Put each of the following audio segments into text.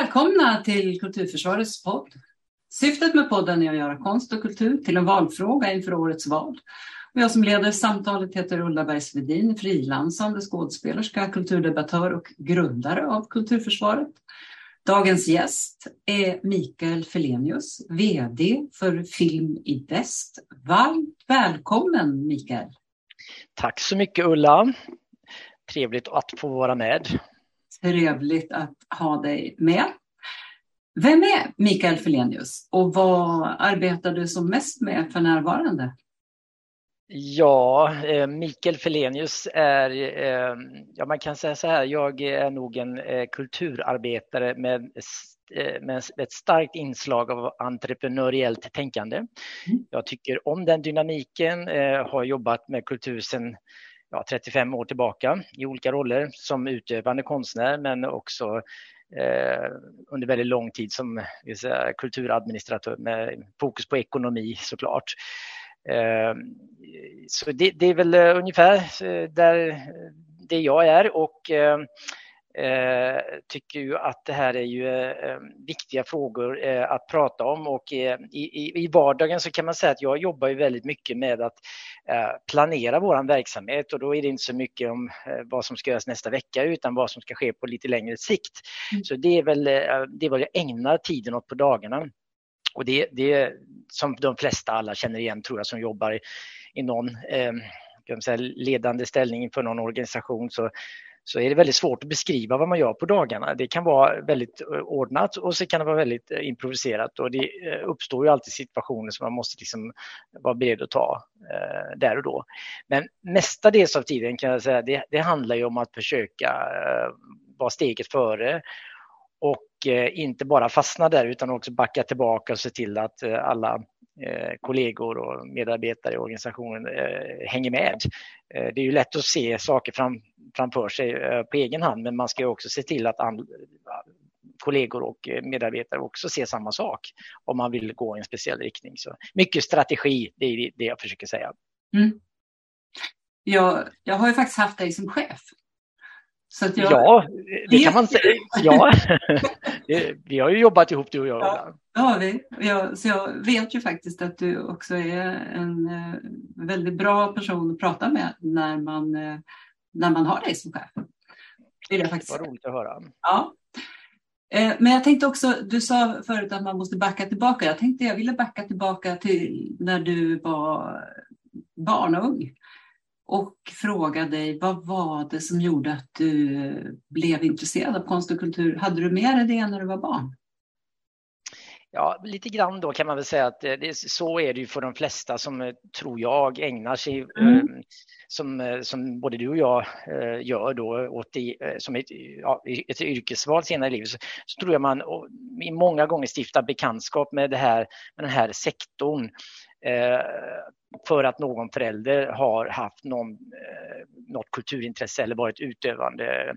Välkomna till Kulturförsvarets podd. Syftet med podden är att göra konst och kultur till en valfråga inför årets val. Och jag som leder samtalet heter Ulla Bergsvedin, frilansande skådespelerska, kulturdebattör och grundare av Kulturförsvaret. Dagens gäst är Mikael Felenius, VD för Film i Väst. Varmt välkommen Mikael! Tack så mycket Ulla! Trevligt att få vara med. Trevligt att ha dig med. Vem är Mikael Felenius och vad arbetar du som mest med för närvarande? Ja, eh, Mikael Felenius är, eh, ja man kan säga så här, jag är nog en eh, kulturarbetare med, med ett starkt inslag av entreprenöriellt tänkande. Mm. Jag tycker om den dynamiken, har jobbat med kultur sedan ja, 35 år tillbaka i olika roller som utövande konstnär men också eh, under väldigt lång tid som säga, kulturadministratör med fokus på ekonomi såklart. Eh, så det, det, är väl eh, ungefär eh, där eh, det jag är och Eh, tycker ju att det här är ju eh, viktiga frågor eh, att prata om och i, vardagen så kan man säga att jag jobbar ju väldigt mycket med att planera våran verksamhet och då är det inte så mycket om vad som ska göras nästa vecka utan vad som ska ske på lite längre sikt. Mm. Så det är väl det är vad jag ägnar tiden åt på dagarna. Och det, det som de flesta alla känner igen tror jag som jobbar i, i någon eh, ledande ställning för någon organisation så så är det väldigt svårt att beskriva vad man gör på dagarna. Det kan vara väldigt eh, ordnat och så kan det vara väldigt eh, improviserat och det eh, uppstår ju alltid situationer som man måste liksom vara beredd att ta eh, där och då. Men mestadels av tiden kan jag säga det, det handlar ju om att försöka eh, vara steget före och eh, inte bara fastna där utan också backa tillbaka och se till att alla Eh, kollegor och medarbetare i organisationen eh, hänger med. Eh, det är ju lätt att se saker fram, framför sig eh, på egen hand men man ska också se till att kollegor och eh, medarbetare också ser samma sak om man vill gå i en speciell riktning. Så mycket strategi, det är det jag försöker säga. Mm. Jag, jag har ju faktiskt haft dig som chef jag... Ja, det kan man säga. Ja. vi har ju jobbat ihop du och jag. Ja, ja vi. Jag, så jag vet ju faktiskt att du också är en eh, väldigt bra person att prata med när man, eh, när man har dig som chef. Det är faktiskt. Vad roligt att höra. Ja. Eh, men jag tänkte också, du sa förut att man måste backa tillbaka. Jag tänkte jag ville backa tillbaka till när du var barn och ung och fråga dig vad var det som gjorde att du blev intresserad av konst och kultur? Hade du med dig det när du var barn? Ja, lite grann då kan man väl säga att det, så är det ju för de flesta som eh, tror jag ägnar sig mm. eh, som, eh, som både du och jag eh, gör då åt eh, som ett, ja, ett yrkesval senare i livet så, så tror jag man många gånger stiftar bekantskap med, det här, med den här sektorn Eh, för att någon förälder har haft någon, eh, något kulturintresse eller varit utövande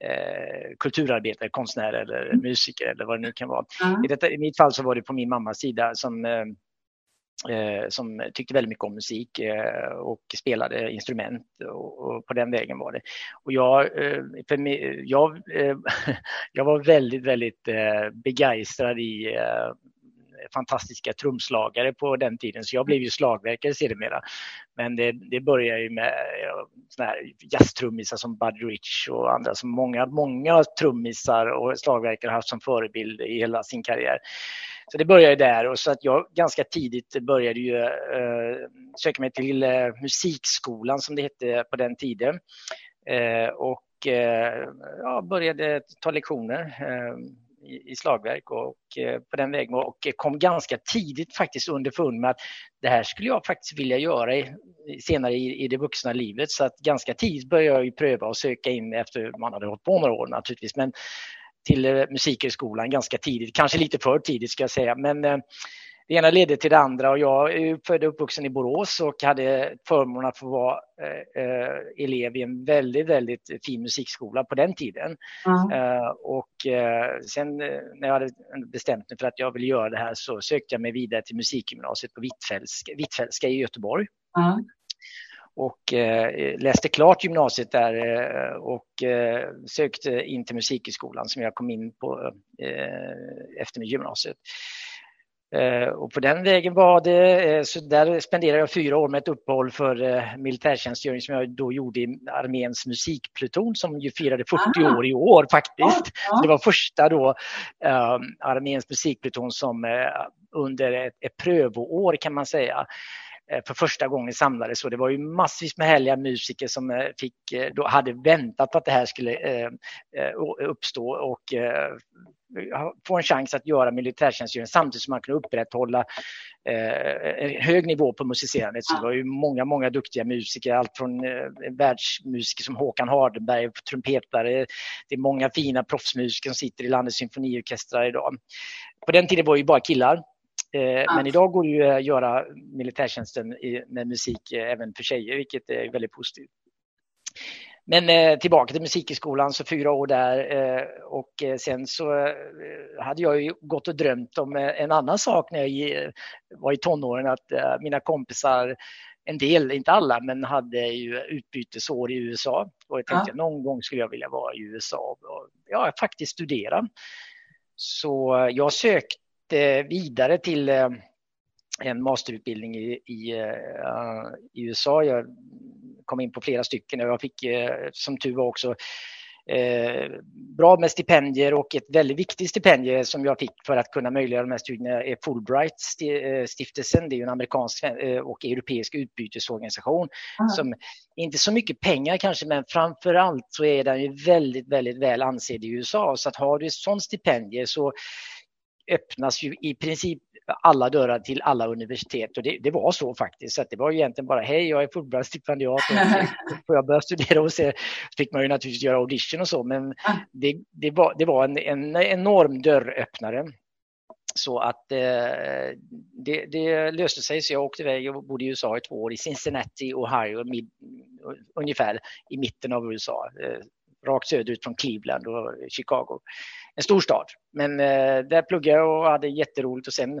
eh, kulturarbetare, konstnär eller mm. musiker eller vad det nu kan vara. Mm. I, detta, I mitt fall så var det på min mammas sida som eh, som tyckte väldigt mycket om musik eh, och spelade instrument och, och, på den vägen var det. Och jag, för mig, jag, jag var väldigt, väldigt begeistrad i fantastiska trumslagare på den tiden, så jag blev ju slagverkare sedermera. Men det, det började ju med ja, jazztrummisar som Buddy Rich och andra som många, många trummisar och slagverkare har haft som förebild i hela sin karriär. Så det började där och så att jag ganska tidigt började ju eh, söka mig till eh, musikskolan som det hette på den tiden. Eh, och eh, ja, började ta lektioner eh, i, slagverk och eh, på den vägen och kom ganska tidigt faktiskt underfund med att det här skulle jag faktiskt vilja göra i, senare i, i det vuxna livet. Så att ganska tidigt började jag pröva och söka in efter man hade hållit på några år naturligtvis. Men till eh, musikhögskolan ganska tidigt, kanske lite för tidigt ska jag säga. Men eh, det ena ledde till det andra och jag är född och uppvuxen i Borås och hade förmånen att få vara eh, elev i en väldigt, väldigt fin musikskola på den tiden. Mm. Eh, och eh, sen eh, när jag hade bestämt mig för att jag ville göra det här så sökte jag mig vidare till musikgymnasiet på Hvitfeldtska, Hvitfeldtska i Göteborg. Mm. och eh, läste klart gymnasiet där eh, och eh, sökte in till Musikhögskolan som jag kom in på eh, efter min gymnasiet. Eh, och på den vägen var det, eh, så där spenderade jag fyra år med ett uppehåll för eh, militärtjänstgöring som jag då gjorde i arméns musikpluton som ju firade 40 Aha. år i år faktiskt. Ja. det var första då arméns musikpluton som under ett, ett prövoår kan man säga för första gången samlades och det var ju massvis med härliga musiker som fick, då hade väntat på att det här skulle uppstå och få en chans att göra militärtjänstgöring samtidigt som man kunde upprätthålla eh, en hög nivå på musicerandet. Så det var ju många, många duktiga musiker, allt från eh, världsmusiker som Håkan Hardenberg, trumpetare, det är många fina proffsmusiker som sitter i landets symfoniorkestrar idag. På den tiden var det ju bara killar. Eh, men idag går det ju att göra militärtjänsten med musik eh, även för tjejer, vilket är väldigt positivt. Men eh, tillbaka till Musikhögskolan, så fyra år där eh, och eh, sen så hade jag ju gått och drömt om en annan sak när jag var i tonåren, att mina kompisar, en del, inte alla, men hade ju utbytesår i USA och jag tänkte ja. någon gång skulle jag vilja vara i USA och ja, faktiskt studera. Så jag sökte vidare till en masterutbildning i, i, uh, i USA. Jag kom in på flera stycken och jag fick uh, som tur var också uh, bra med stipendier och ett väldigt viktigt stipendie som jag fick för att kunna möjliggöra de här studierna är Fulbright-stiftelsen. Det är en amerikansk och europeisk utbytesorganisation mm. som inte så mycket pengar kanske, men framför allt så är den ju väldigt, väldigt väl ansedd i USA. Så att har du ett sådant stipendie så öppnas ju i princip alla dörrar till alla universitet och det, det var så faktiskt. Så det var egentligen bara hej, jag är Fulbright-stipendiat och får jag börja studera och se. Så fick man ju naturligtvis göra audition och så, men det, det var, det var en, en enorm dörröppnare. Så att eh, det, det, löste sig så jag åkte iväg och bodde i USA i två år i Cincinnati, Ohio, mid, ungefär i mitten av USA. Eh, rakt söderut från Cleveland och Chicago en stor stad. Men eh, där pluggade jag och hade jätteroligt och sen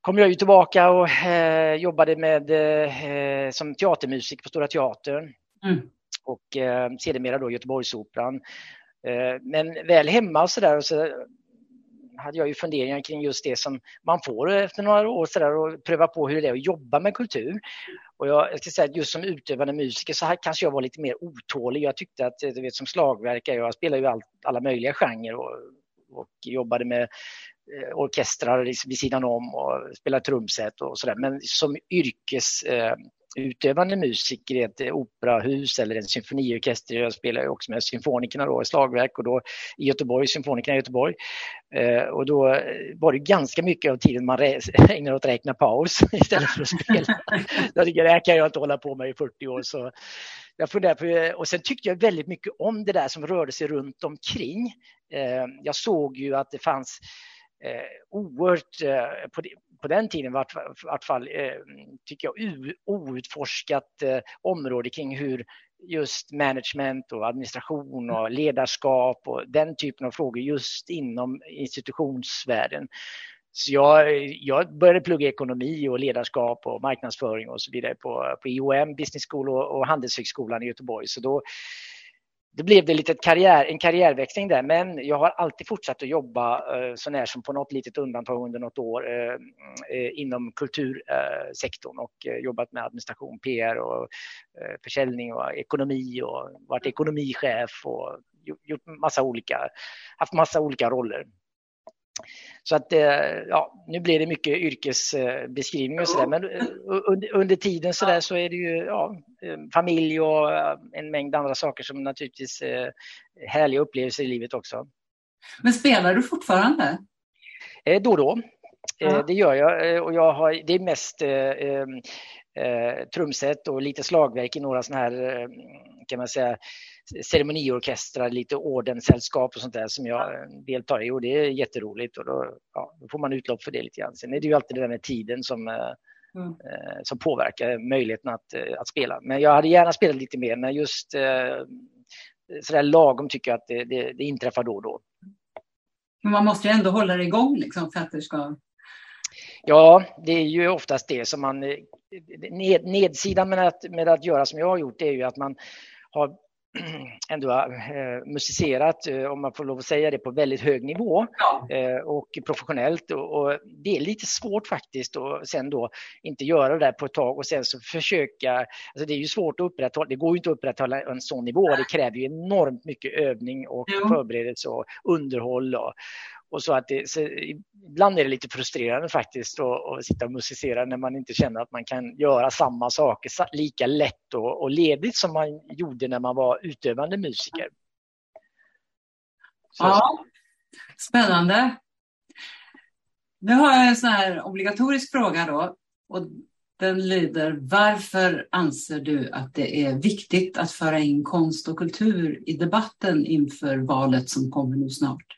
kom jag ju tillbaka och eh, jobbade med eh, som teatermusik på Stora Teatern. Mm. Och eh, sedermera då Göteborgsoperan. Men väl hemma och så där så hade jag ju funderingar kring just det som man får efter några år så där, och pröva på hur det är att jobba med kultur. Och jag, jag ska säga att just som utövande musiker så här kanske jag var lite mer otålig. Jag tyckte att, du vet som slagverkare, jag spelar ju all, alla möjliga genrer och, och jobbade med eh, orkestrar vid sidan om och spelade trumset och sådär. Men som yrkes eh, utövande musiker i ett operahus eller en symfoniorkester. Jag spelar ju också med symfonikerna då, slagverk och då i Göteborg, symfonikerna i Göteborg. Eh, och då var det ganska mycket av tiden man ägnade åt att räkna paus istället för att spela. jag tycker det här kan jag inte hålla på med i 40 år. Så jag på, och sen tyckte jag väldigt mycket om det där som rörde sig runt omkring. Eh, jag såg ju att det fanns eh, oerhört, eh, på, på den tiden var i vart fall, eh, tycker jag, outforskat eh, område kring hur just management och administration och ledarskap och den typen av frågor just inom institutionsvärlden. Så jag, jag började plugga ekonomi och ledarskap och marknadsföring och så vidare på, på IOM Business School och, och Handelshögskolan i Göteborg. Så då då blev det lite karriär, en karriärväxling där, men jag har alltid fortsatt att jobba eh, så när som på något litet undantag under något år eh, eh, inom kultursektorn och eh, jobbat med administration, PR och eh, försäljning och ekonomi och varit ekonomichef och gjort massa olika, haft massa olika roller. Så att eh, ja, nu blir det mycket yrkesbeskrivning och sådär, men eh, under, under tiden så där så är det ju ja, eh, familj och en mängd andra saker som naturligtvis är härliga upplevelser i livet också. Men spelar du fortfarande? Då och då. Ja. Det gör jag och jag har, det är mest eh, trumset och lite slagverk i några sådana här, kan man säga, ceremoniorkestrar, lite ordenssällskap och sånt där som jag deltar i och det är jätteroligt och då, ja, då får man utlopp för det lite grann. Sen är det ju alltid det där med tiden som, eh, mm. eh, som påverkar möjligheten att, eh, att spela. Men jag hade gärna spelat lite mer, men just eh, sådär lagom tycker jag att det, det, det inträffar då och då. Men man måste ju ändå hålla det igång liksom för att det ska Ja, det är ju oftast det som man ned, nedsidan med att, med att göra som jag har gjort är ju att man har ändå eh, musicerat, eh, om man får lov att säga det, på väldigt hög nivå ja. eh, och professionellt. Och, och, det är lite svårt faktiskt att sen då inte göra det där på ett tag och sen så försöka, alltså det är ju svårt att upprätthålla, det går ju inte att upprätthålla en sån nivå, det kräver ju enormt mycket övning och ja. förberedelse och underhåll. Och, och så att det, så ibland är det lite frustrerande faktiskt att, sitta och musicera när man inte känner att man kan göra samma saker lika lätt och, och ledigt som man gjorde när man var utövande musiker. Så. Ja, spännande. Nu har jag en sån här obligatorisk fråga då. Och den lyder, varför anser du att det är viktigt att föra in konst och kultur i debatten inför valet som kommer nu snart?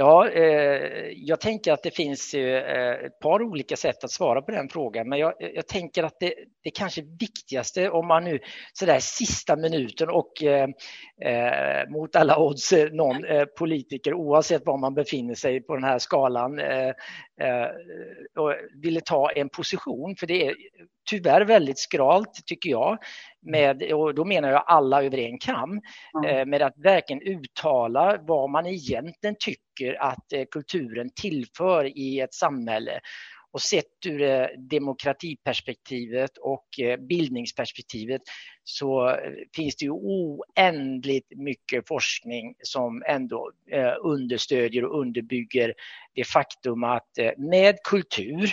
Ja, eh, jag tänker att det finns eh, ett par olika sätt att svara på den frågan, men jag, jag tänker att det, det kanske viktigaste om man nu sådär sista minuten och eh, eh mot alla odds eh, någon eh, politiker oavsett var man befinner sig på den här skalan eh, och ville ta en position, för det är tyvärr väldigt skralt tycker jag, med, och då menar jag alla över en kam, mm. med att verkligen uttala vad man egentligen tycker att kulturen tillför i ett samhälle. Och sett ur eh, demokratiperspektivet och eh, bildningsperspektivet så eh, finns det ju oändligt mycket forskning som ändå eh, understödjer och underbygger det faktum att eh, med kultur,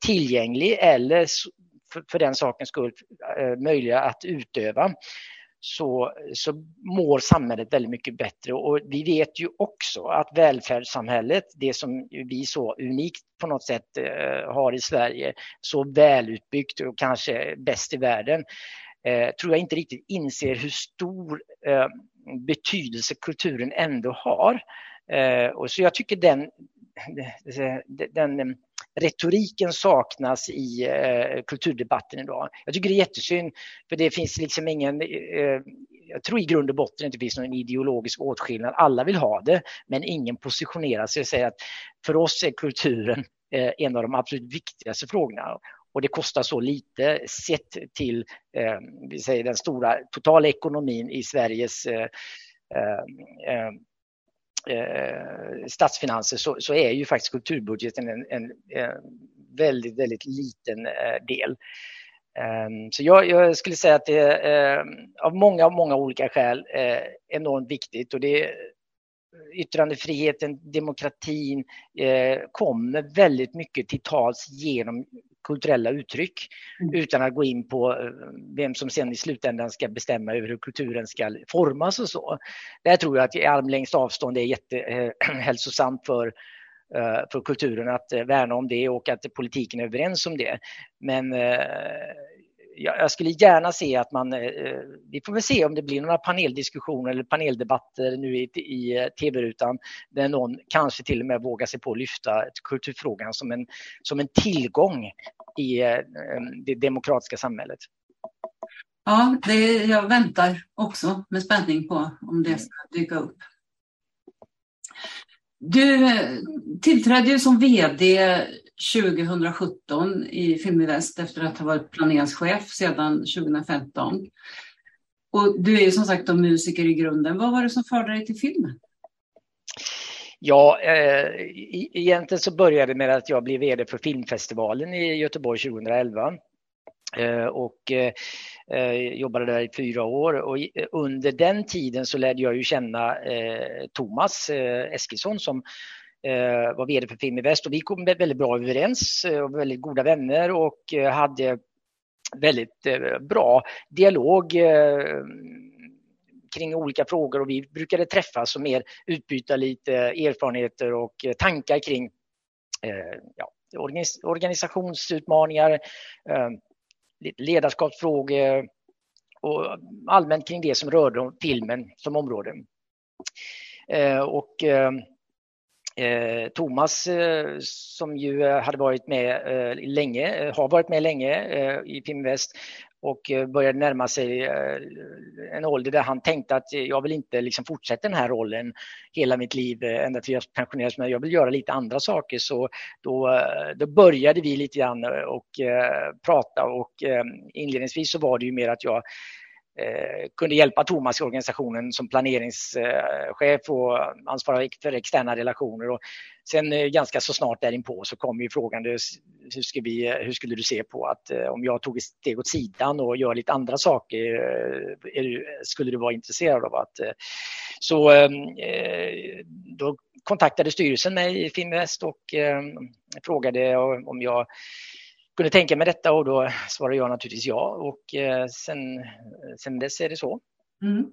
tillgänglig eller för den sakens skull möjliga att utöva, så, så mår samhället väldigt mycket bättre. Och vi vet ju också att välfärdssamhället, det som vi så unikt på något sätt eh, har i Sverige, så välutbyggt och kanske bäst i världen, eh, tror jag inte riktigt inser hur stor eh, betydelse kulturen ändå har. Och så jag tycker den, den, den retoriken saknas i eh, kulturdebatten idag. Jag tycker det är jättesynd, för det finns liksom ingen, eh, jag tror i grund och botten inte finns någon ideologisk åtskillnad. Alla vill ha det, men ingen positionerar sig och säger att för oss är kulturen eh, en av de absolut viktigaste frågorna och det kostar så lite sett till eh, vi säger den stora totala ekonomin i Sveriges eh, eh, eh, eh, statsfinanser så, så, är ju faktiskt kulturbudgeten en, en, en väldigt, väldigt liten eh, del. Um, så jag, jag, skulle säga att det är ehm, av många, många olika skäl uh, enormt viktigt och det är eh, yttrandefriheten, demokratin eh, kommer väldigt mycket till tals genom kulturella uttryck mm. utan att gå in på eh, vem som sen i slutändan ska bestämma över hur kulturen ska formas och så. Där tror jag att i armlängds avstånd är jättehälsosamt eh, för eh, för kulturen att värna om det och att politiken är överens om det. Men jag skulle gärna se att man, eh, eh, vi får väl se om det blir några paneldiskussioner eller paneldebatter nu i, i eh, tv-rutan där någon kanske till och med vågar sig på att lyfta kulturfrågan som en, som en tillgång i det demokratiska samhället. Ja, det, jag väntar också med spänning på om det ska dyka upp. Du eh, tillträdde ju som VD 2017 i Filminvest efter att ha varit planeringschef sedan 2015. Och du är ju som sagt en musiker i grunden. Vad var det som förde dig till filmen? Ja, eh, egentligen så började det med att jag blev VD för filmfestivalen i Göteborg 2011. Eh, och eh, Eh, jobbade där i fyra år och under den tiden så lärde jag ju känna eh, Thomas eh, Eskilsson som eh, var VD för Film i Väst och vi kom väldigt bra överens eh, och väldigt goda vänner och eh, hade väldigt eh, bra dialog eh, kring olika frågor och vi brukade träffas och mer utbyta lite erfarenheter och eh, tankar kring ja, organisationsutmaningar, ledarskapsfrågor och allmänt kring det som rörde filmen som område. Eh, och eh, eh, Thomas eh, som ju hade varit med eh, länge, eh, har varit med länge i Filminvest och eh, började närma sig eh, en ålder där han tänkte att eh, jag vill inte liksom fortsätta den här rollen hela mitt liv ända till jag pensioneras, men jag vill göra lite andra saker. Så då, då började vi lite grann och prata och inledningsvis så var det ju mer att jag Eh, kunde hjälpa Thomas i organisationen som planeringschef och ansvarig för externa relationer. Och sen eh, ganska så snart därinpå så kom ju frågan hur, ska vi, eh, hur skulle du se på att eh, om jag tog ett steg åt sidan och gör lite andra saker, eh, skulle du vara intresserad av att... Eh? Så ehm, då kontaktade styrelsen mig i Finvest och ehm, frågade om jag kunde tänka mig detta och då svarade jag naturligtvis ja och eh, sen, sen dess är det så. Mm.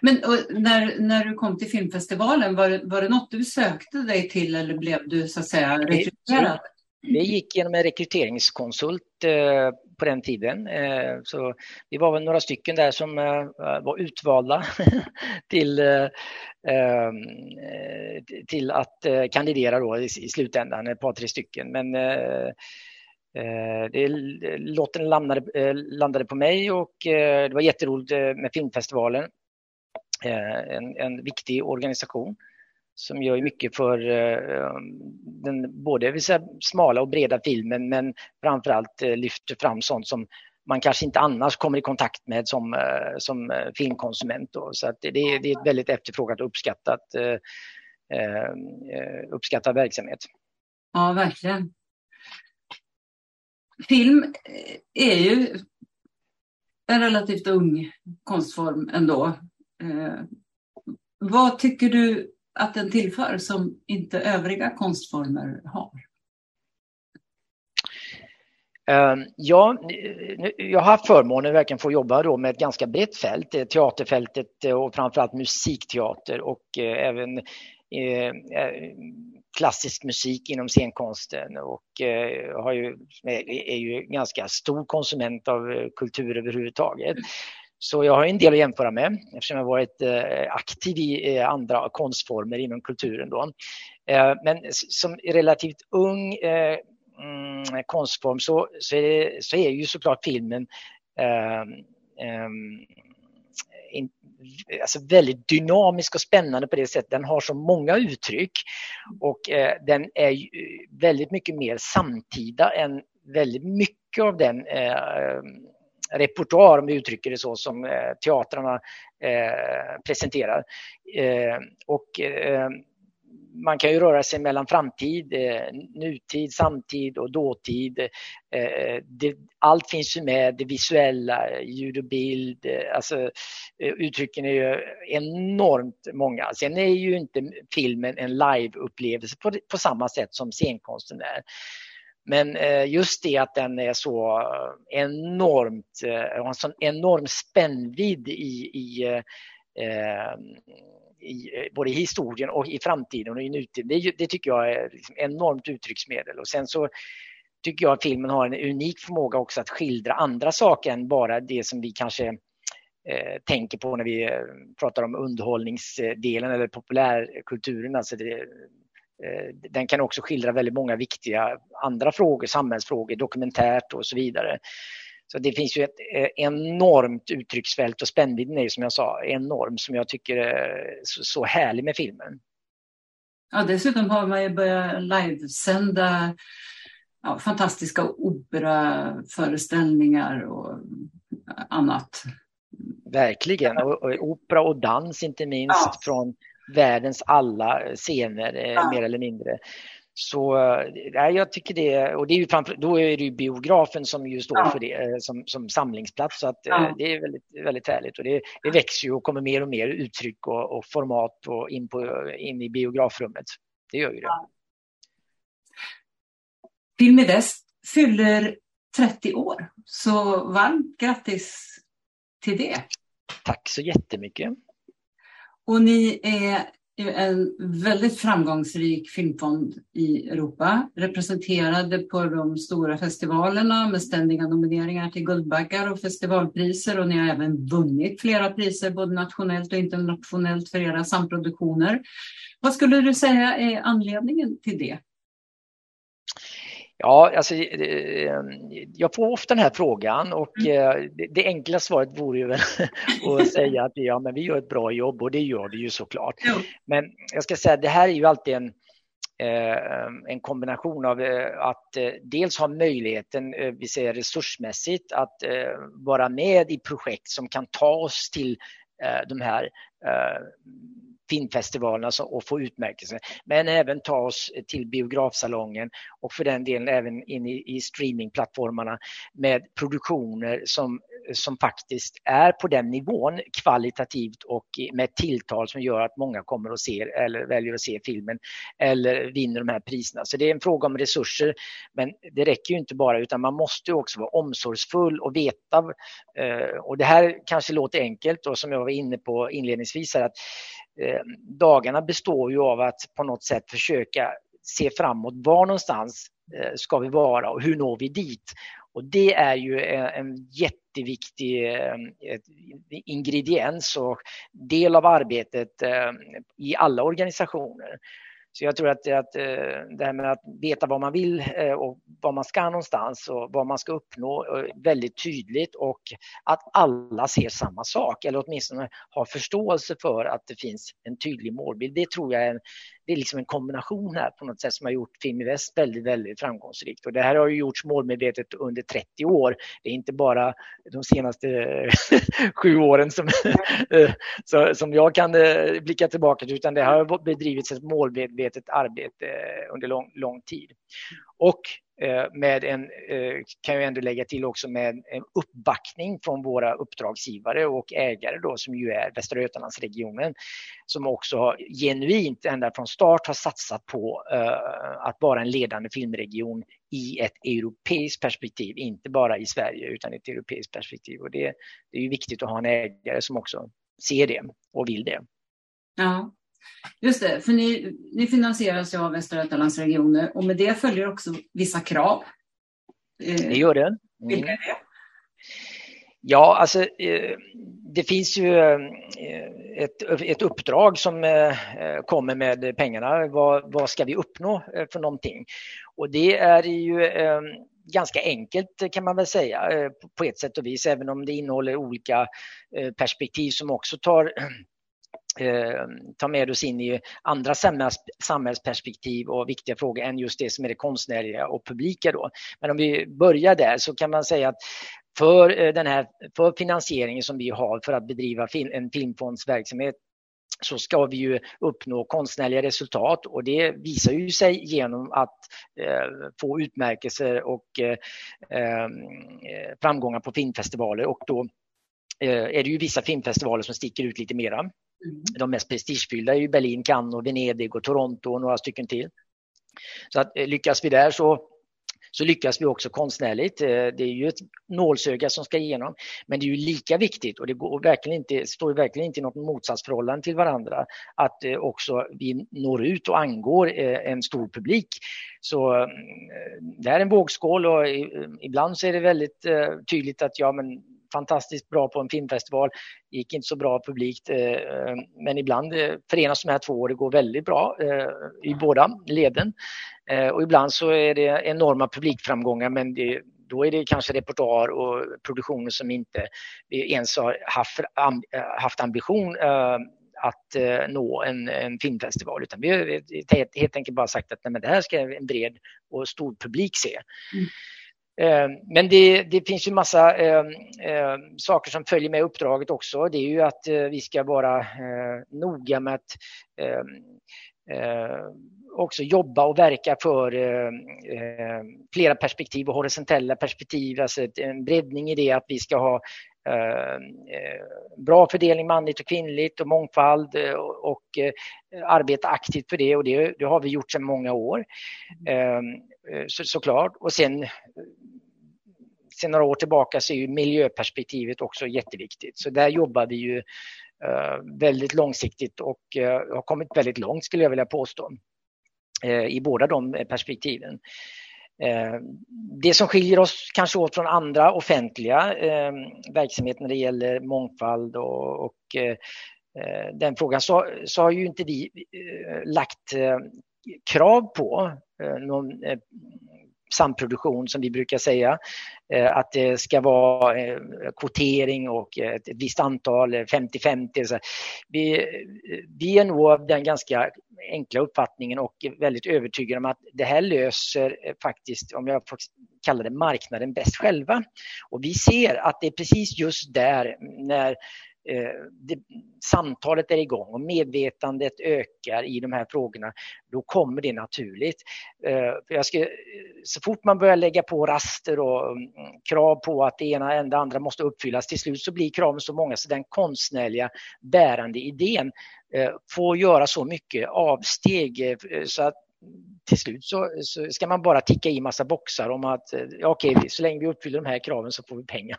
Men när, när du kom till filmfestivalen, var det, var det något du sökte dig till eller blev du så att säga rekryterad? Det gick genom en rekryteringskonsult eh, på den tiden. Eh, så vi var väl några stycken där som eh, var utvalda till, eh, eh, till att kandidera då i, i slutändan, ett par tre stycken. Men Eh, det, låten landade, eh, landade på mig och eh, det var jätteroligt med filmfestivalen. En, en viktig organisation som gör mycket för um, den både vill säga, smala och breda filmen men framförallt lyfter fram sånt som man kanske inte annars kommer i kontakt med som, som filmkonsument. Då. Så att det, det är ett väldigt efterfrågat och uppskattat, uppskattad verksamhet. Ja, verkligen film eh, är ju en relativt ung konstform ändå. Eh, vad tycker du att den tillför som inte övriga konstformer har? Ehm, ja, jag har haft förmånen att verkligen få jobba då med ett ganska brett fält, eh, teaterfältet eh, och framförallt musikteater och även Eh, eh, klassisk musik inom scenkonsten och eh, har ju, är ju ganska stor konsument av eh, kultur överhuvudtaget. Så jag har en del att jämföra med eftersom jag varit eh, aktiv i andra konstformer inom kulturen. Då. Men som relativt ung mm, konstform så, så, är det, så är ju såklart filmen Eh, alltså väldigt dynamisk och spännande på det sättet. Den har så många uttryck och eh, den är eh, väldigt mycket mer samtida än väldigt mycket av den eh, repertoar, om vi uttrycker det så, som eh, teatrarna eh, presenterar. Eh, och eh, man kan ju röra sig mellan framtid, eh, nutid, samtid och dåtid. Eh, det, allt finns ju med, det visuella, ljud och bild, eh, alltså uttrycken är ju enormt många. Sen är ju inte filmen en live-upplevelse på, på samma sätt som scenkonsten är. Men just det att den är så enormt, har en sån enorm spännvidd i, i i, eh, både i historien och i framtiden och i nutiden. Det, det tycker jag är liksom enormt uttrycksmedel. Och sen så tycker jag att filmen har en unik förmåga också att skildra andra saker än bara det som vi kanske eh, tänker på när vi eh, pratar om underhållningsdelen eller populärkulturen. Alltså det, eh, den kan också skildra väldigt många viktiga andra frågor, samhällsfrågor, dokumentärt och så vidare. Så det finns ju ett eh, enormt uttrycksfält och spännvidden är ju som jag sa enorm som jag tycker är så, härlig med filmen. Ja, dessutom har man ju börjat livesända ja, fantastiska operaföreställningar och annat. Verkligen, och, och opera och dans inte minst ja. från världens alla scener eh, ja. mer eller mindre. Så ja, jag tycker det, och det är ju framför, då är det ju biografen som ju står ja. för det eh, som, som samlingsplats. Så att, eh, ja. det är väldigt, väldigt härligt och det, det växer ju och kommer mer och mer uttryck och, och format och in, på, in i biografrummet. Det gör ju det. Ja. Film i Väst fyller 30 år, så varmt grattis till det. Tack så jättemycket. Och ni är en väldigt framgångsrik filmfond i Europa, representerade på de stora festivalerna med ständiga nomineringar till Guldbaggar och festivalpriser och ni har även vunnit flera priser både nationellt och internationellt för era samproduktioner. Vad skulle du säga är anledningen till det? Ja, alltså, jag får ofta den här frågan och mm. det enkla svaret vore ju väl att säga att ja, men vi gör ett bra jobb och det gör vi ju såklart. Men jag ska säga att det här är ju alltid en, en kombination av att dels ha möjligheten, vi säger resursmässigt, att vara med i projekt som kan ta oss till de här filmfestivalerna alltså, och få utmärkelser. Men även ta oss till biografsalongen och för den delen även in i, i streamingplattformarna med produktioner som, som faktiskt är på den nivån kvalitativt och med tilltal som gör att många kommer och ser eller väljer att se filmen eller vinner de här priserna. Så det är en fråga om resurser men det räcker ju inte bara utan man måste också vara omsorgsfull och veta eh, och det här kanske låter enkelt och som jag var inne på inledningsvis här, att eh, dagarna består ju av att på något sätt försöka se framåt. Var någonstans eh, ska vi vara och hur når vi dit? Och det är ju eh, en jätteviktig eh, ingrediens och del av arbetet eh, i alla organisationer. Så jag tror att, att eh, det här med att veta vad man vill och var man ska någonstans och vad man ska uppnå väldigt tydligt och att alla ser samma sak eller åtminstone har förståelse för att det finns en tydlig målbild. Det tror jag är en, det är liksom en kombination här på något sätt som har gjort Väst väldigt, väldigt framgångsrikt. Och det här har ju gjorts målmedvetet under 30 år. Det är inte bara de senaste sju åren som, som jag kan eh, blicka tillbaka till, utan det har bedrivits ett målmedvetet arbete under lång, lång tid. Och Eh, med en, eh, kan jag ändå lägga till också med en uppbackning från våra uppdragsgivare och ägare då som ju är Västra Götalandsregionen som också har genuint ända från start har satsat på eh, att vara en ledande filmregion i ett europeiskt perspektiv, inte bara i Sverige utan i ett europeiskt perspektiv. Och det, det är ju viktigt att ha en ägare som också ser det och vill det. Ja, Just det, för ni, ni finansieras ju av Västra Götalandsregionen och med det följer också vissa krav. Eh, det gör det. Mm. Vilka är det? Ja, alltså eh, det finns ju eh, ett, ett uppdrag som kommer med pengarna. Vad, vad ska vi uppnå för någonting? Och det är ju ganska enkelt kan man väl säga på ett sätt och vis, även om det innehåller olika perspektiv som också tar eh, ta med oss in i andra samhällsperspektiv och viktiga frågor än just det som är det konstnärliga och publika. Då. Men om vi börjar där så kan man säga att för, eh, den här, för finansieringen som vi har för att bedriva film, en filmfondsverksamhet så ska vi ju uppnå konstnärliga resultat och det visar ju sig genom att eh, få utmärkelser och eh, ehm, eh framgångar på filmfestivaler och då eh, är det ju vissa filmfestivaler som sticker ut lite mera. Mm. De mest prestigefyllda är ju Berlin, Cannes, och Venedig och Toronto och några stycken till. Så att, eh, lyckas vi där så, så lyckas vi också konstnärligt. Eh, det är ju ett nålsöga som ska igenom. Men det är ju lika viktigt och det går verkligen inte, står verkligen inte i något motsatsförhållande till varandra att eh, också vi når ut och angår en stor publik. Så mm, det här är en vågskål och ibland så är det väldigt tydligt att ja men fantastiskt bra på en filmfestival, gick inte så bra publikt, eh, eh, men ibland eh, förenas de här två och det går väldigt bra i båda leden. Och ibland så är det enorma publikframgångar men det, då är det kanske repertoar och produktioner som inte ens har haft, haft ambition att nå en, en filmfestival utan vi har helt enkelt bara sagt att nej, men det här ska en bred och stor publik se. Mm. Eh, men det, det, finns ju massa eh, eh, saker som följer med uppdraget också. Det är ju att eh, vi ska vara noga med att också jobba och verka för flera perspektiv och horisontella perspektiv, alltså en breddning i det att vi ska ha bra fördelning manligt och kvinnligt och mångfald och, och arbeta aktivt för det och det, det har vi gjort sedan många år. Så, såklart. Och sen sedan några år tillbaka så är ju miljöperspektivet också jätteviktigt. Så där jobbar vi ju eh, väldigt långsiktigt och eh, har kommit väldigt långt skulle jag vilja påstå eh, i båda de perspektiven. Det som skiljer oss kanske åt från andra offentliga verksamheter när det gäller mångfald och, och den frågan så, så, har ju inte vi lagt krav på någon samproduktion som vi brukar säga. Eh, att det ska vara eh, kvotering och eh, ett visst antal, 50-50. Vi, vi är nog av den ganska enkla uppfattningen och väldigt övertygade om att det här löser faktiskt, om jag får kalla det marknaden bäst själva. Och vi ser att det är precis just där när Eh, det, samtalet är igång och medvetandet ökar i de här frågorna, då kommer det naturligt. Eh, jag ska, så fort man börjar lägga på raster och mm, krav på att det ena än det andra måste uppfyllas, till slut så blir kraven så många så den konstnärliga bärande idén eh, får göra så mycket avsteg eh, eh, så att till slut så, så, ska man bara ticka i massa boxar om att okej, så länge vi uppfyller de här kraven så får vi pengar.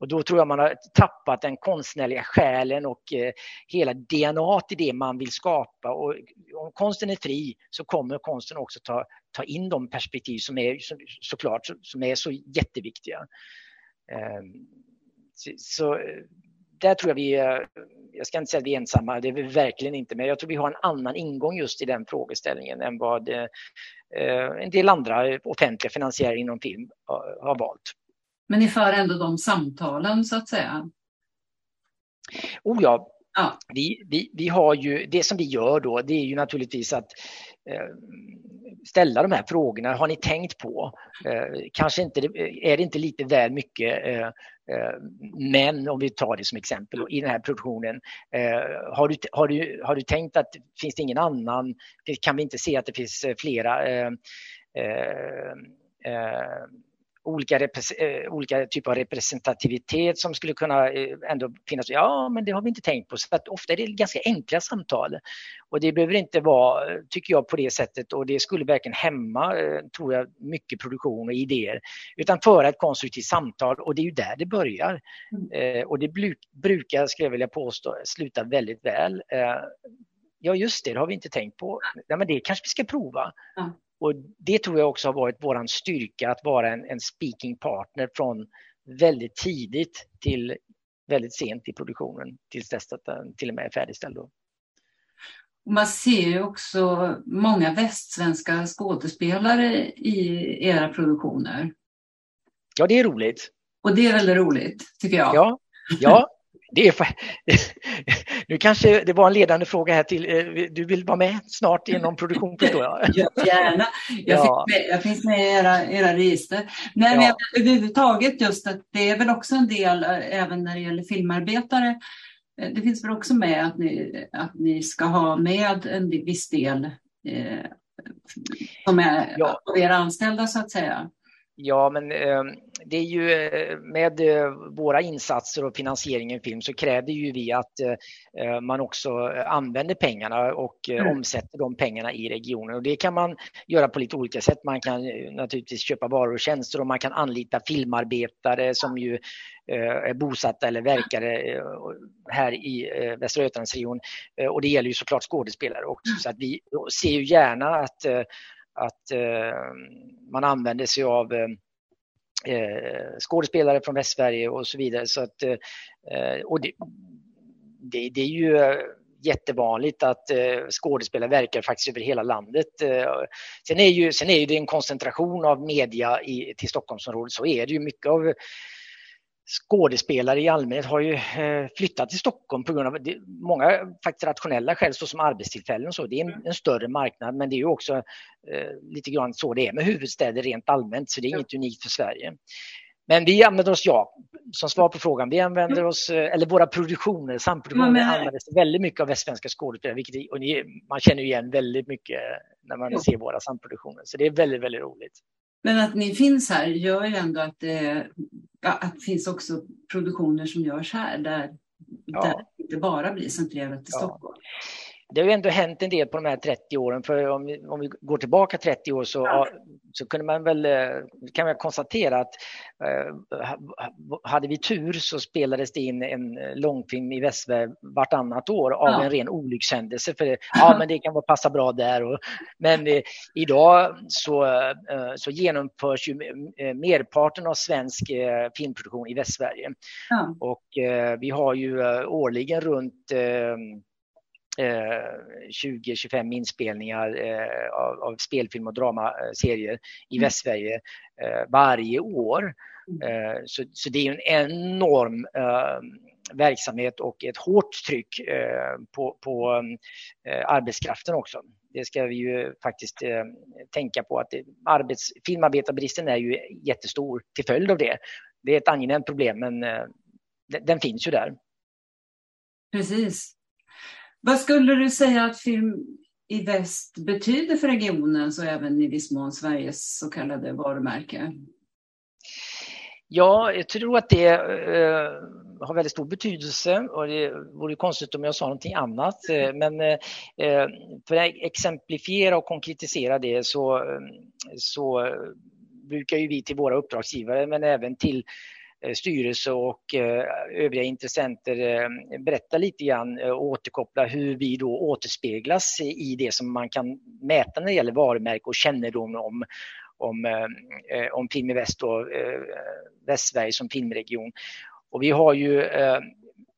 Och då tror jag man har tappat den konstnärliga själen och eh, hela DNA i det man vill skapa. Och om konsten är fri så kommer konsten också ta, ta in de perspektiv som är så, såklart som är så jätteviktiga. Eh, så, så, eh, där tror jag vi, jag ska inte säga att vi är ensamma, det är vi verkligen inte, men jag tror vi har en annan ingång just i den frågeställningen än vad eh, en del andra offentliga finansiärer inom film har valt. Men ni för ändå de samtalen så att säga? Oh ja, ja. Vi, vi, vi har ju, det som vi gör då det är ju naturligtvis att eh, ställa de här frågorna. Har ni tänkt på? Eh, kanske inte, är det inte lite väl mycket eh, eh men om vi tar det som exempel i den här produktionen. Eh, har, du, har, du, har du tänkt att finns det ingen annan? Kan vi inte se att det finns flera eh, olika, eh, olika typer av representativitet som skulle kunna eh, ändå finnas. Ja, men det har vi inte tänkt på. Så att ofta är det ganska enkla samtal. Och det behöver inte vara, tycker jag, på det sättet och det skulle verkligen hämma, eh, tror jag, mycket produktion och idéer. Utan föra ett konstruktivt samtal och det är ju där det börjar. Mm. Och det brukar, skulle jag vilja påstå, sluta väldigt väl. Ja, just det, det har vi inte tänkt på. Ja, men det kanske vi ska prova. Mm. Och det tror jag också har varit vår styrka, att vara en, en speaking partner från väldigt tidigt till väldigt sent i produktionen tills dess att den till och med är färdigställd. Man ser ju också många västsvenska skådespelare i era produktioner. Ja, det är roligt. Och det är väldigt roligt, tycker jag. Ja, ja det är, nu kanske det var en ledande fråga här till, eh, du vill vara med snart i någon produktion förstår jag? Ja, gärna, jag, ja. Med, jag finns med i era, era register. Men ja. överhuvudtaget just att det är väl också en del eh, även när det gäller filmarbetare. Eh, det finns väl också med att ni, att ni ska ha med en viss del eh, som är ja. av era anställda så att säga. Ja, men eh, det är ju eh, med eh, våra insatser och finansiering i film så kräver ju vi att eh, man också använder pengarna och mm. omsätter de pengarna i regionen. Och det kan man göra på lite olika sätt. Man kan naturligtvis köpa varor och tjänster och man kan anlita filmarbetare som ju är bosatta eller verkare här i Västra Götalandsregionen. Och det gäller ju såklart skådespelare också. Mm. Så att vi ser ju gärna att att man använder sig av eh, skådespelare från Västsverige och så vidare. Så att, eh, eh, och det, det, det är ju eh, jättevanligt att skådespelare verkar faktiskt över hela landet. sen, är ju, sen är det en koncentration av media i, till Stockholmsområdet, så är det ju mycket av skådespelare i allmänhet har ju eh, flyttat till Stockholm på grund av många faktiskt rationella skäl såsom arbetstillfällen och så. Det är en, en större marknad men det är ju också eh, lite grann så det är med huvudstäder rent allmänt så det är inget unikt för Sverige. Men vi använder oss, ja, som svar på frågan, vi använder oss, eh, eller våra produktioner, samproduktioner använder sig väldigt mycket av västsvenska skådespelare, vilket och ni, man känner igen väldigt mycket när man ser våra samproduktioner. Så det är väldigt, väldigt roligt. Men att ni finns här gör ju ändå att det, ja, att det finns också produktioner som görs här där, ja. där det inte bara blir centrerat till ja. Stockholm det har ju ändå hänt en del på de här 30 åren. För om vi, om vi går tillbaka 30 år så, så kunde man väl eh, kan man konstatera att eh, hade vi tur så spelades det in en långfilm i Västsverige vartannat år av ja. en ren olyckshändelse. För ja, men det kan vara passa bra där. Och, men eh, idag så, eh, så genomförs ju merparten av svensk filmproduktion i Västsverige. Ja. Och vi har ju årligen runt 20-25 inspelningar av, av, spelfilm och dramaserier i mm. Västsverige varje år. Mm. Så, så, det är en enorm verksamhet och ett hårt tryck på, på arbetskraften också. Det ska vi ju faktiskt tänka på att arbets, filmarbetarbristen är ju jättestor till följd av det. Det är ett angenämt problem men den finns ju där. Precis. Vad skulle du säga att Film i väst betyder för regionen och även i viss mån Sveriges så kallade varumärke? Ja, jag tror att det eh, har väldigt stor betydelse och det vore konstigt om jag sa någonting annat. Eh, men eh, för att exemplifiera och konkretisera det så, så brukar ju vi till våra uppdragsgivare men även till Eh, Eh, styrelse och eh, övriga intressenter eh, berätta lite grann och återkoppla hur vi då återspeglas i det som man kan mäta när det gäller varumärke och kännedom om om, om Film i Väst och Västsverige som filmregion. Och vi har ju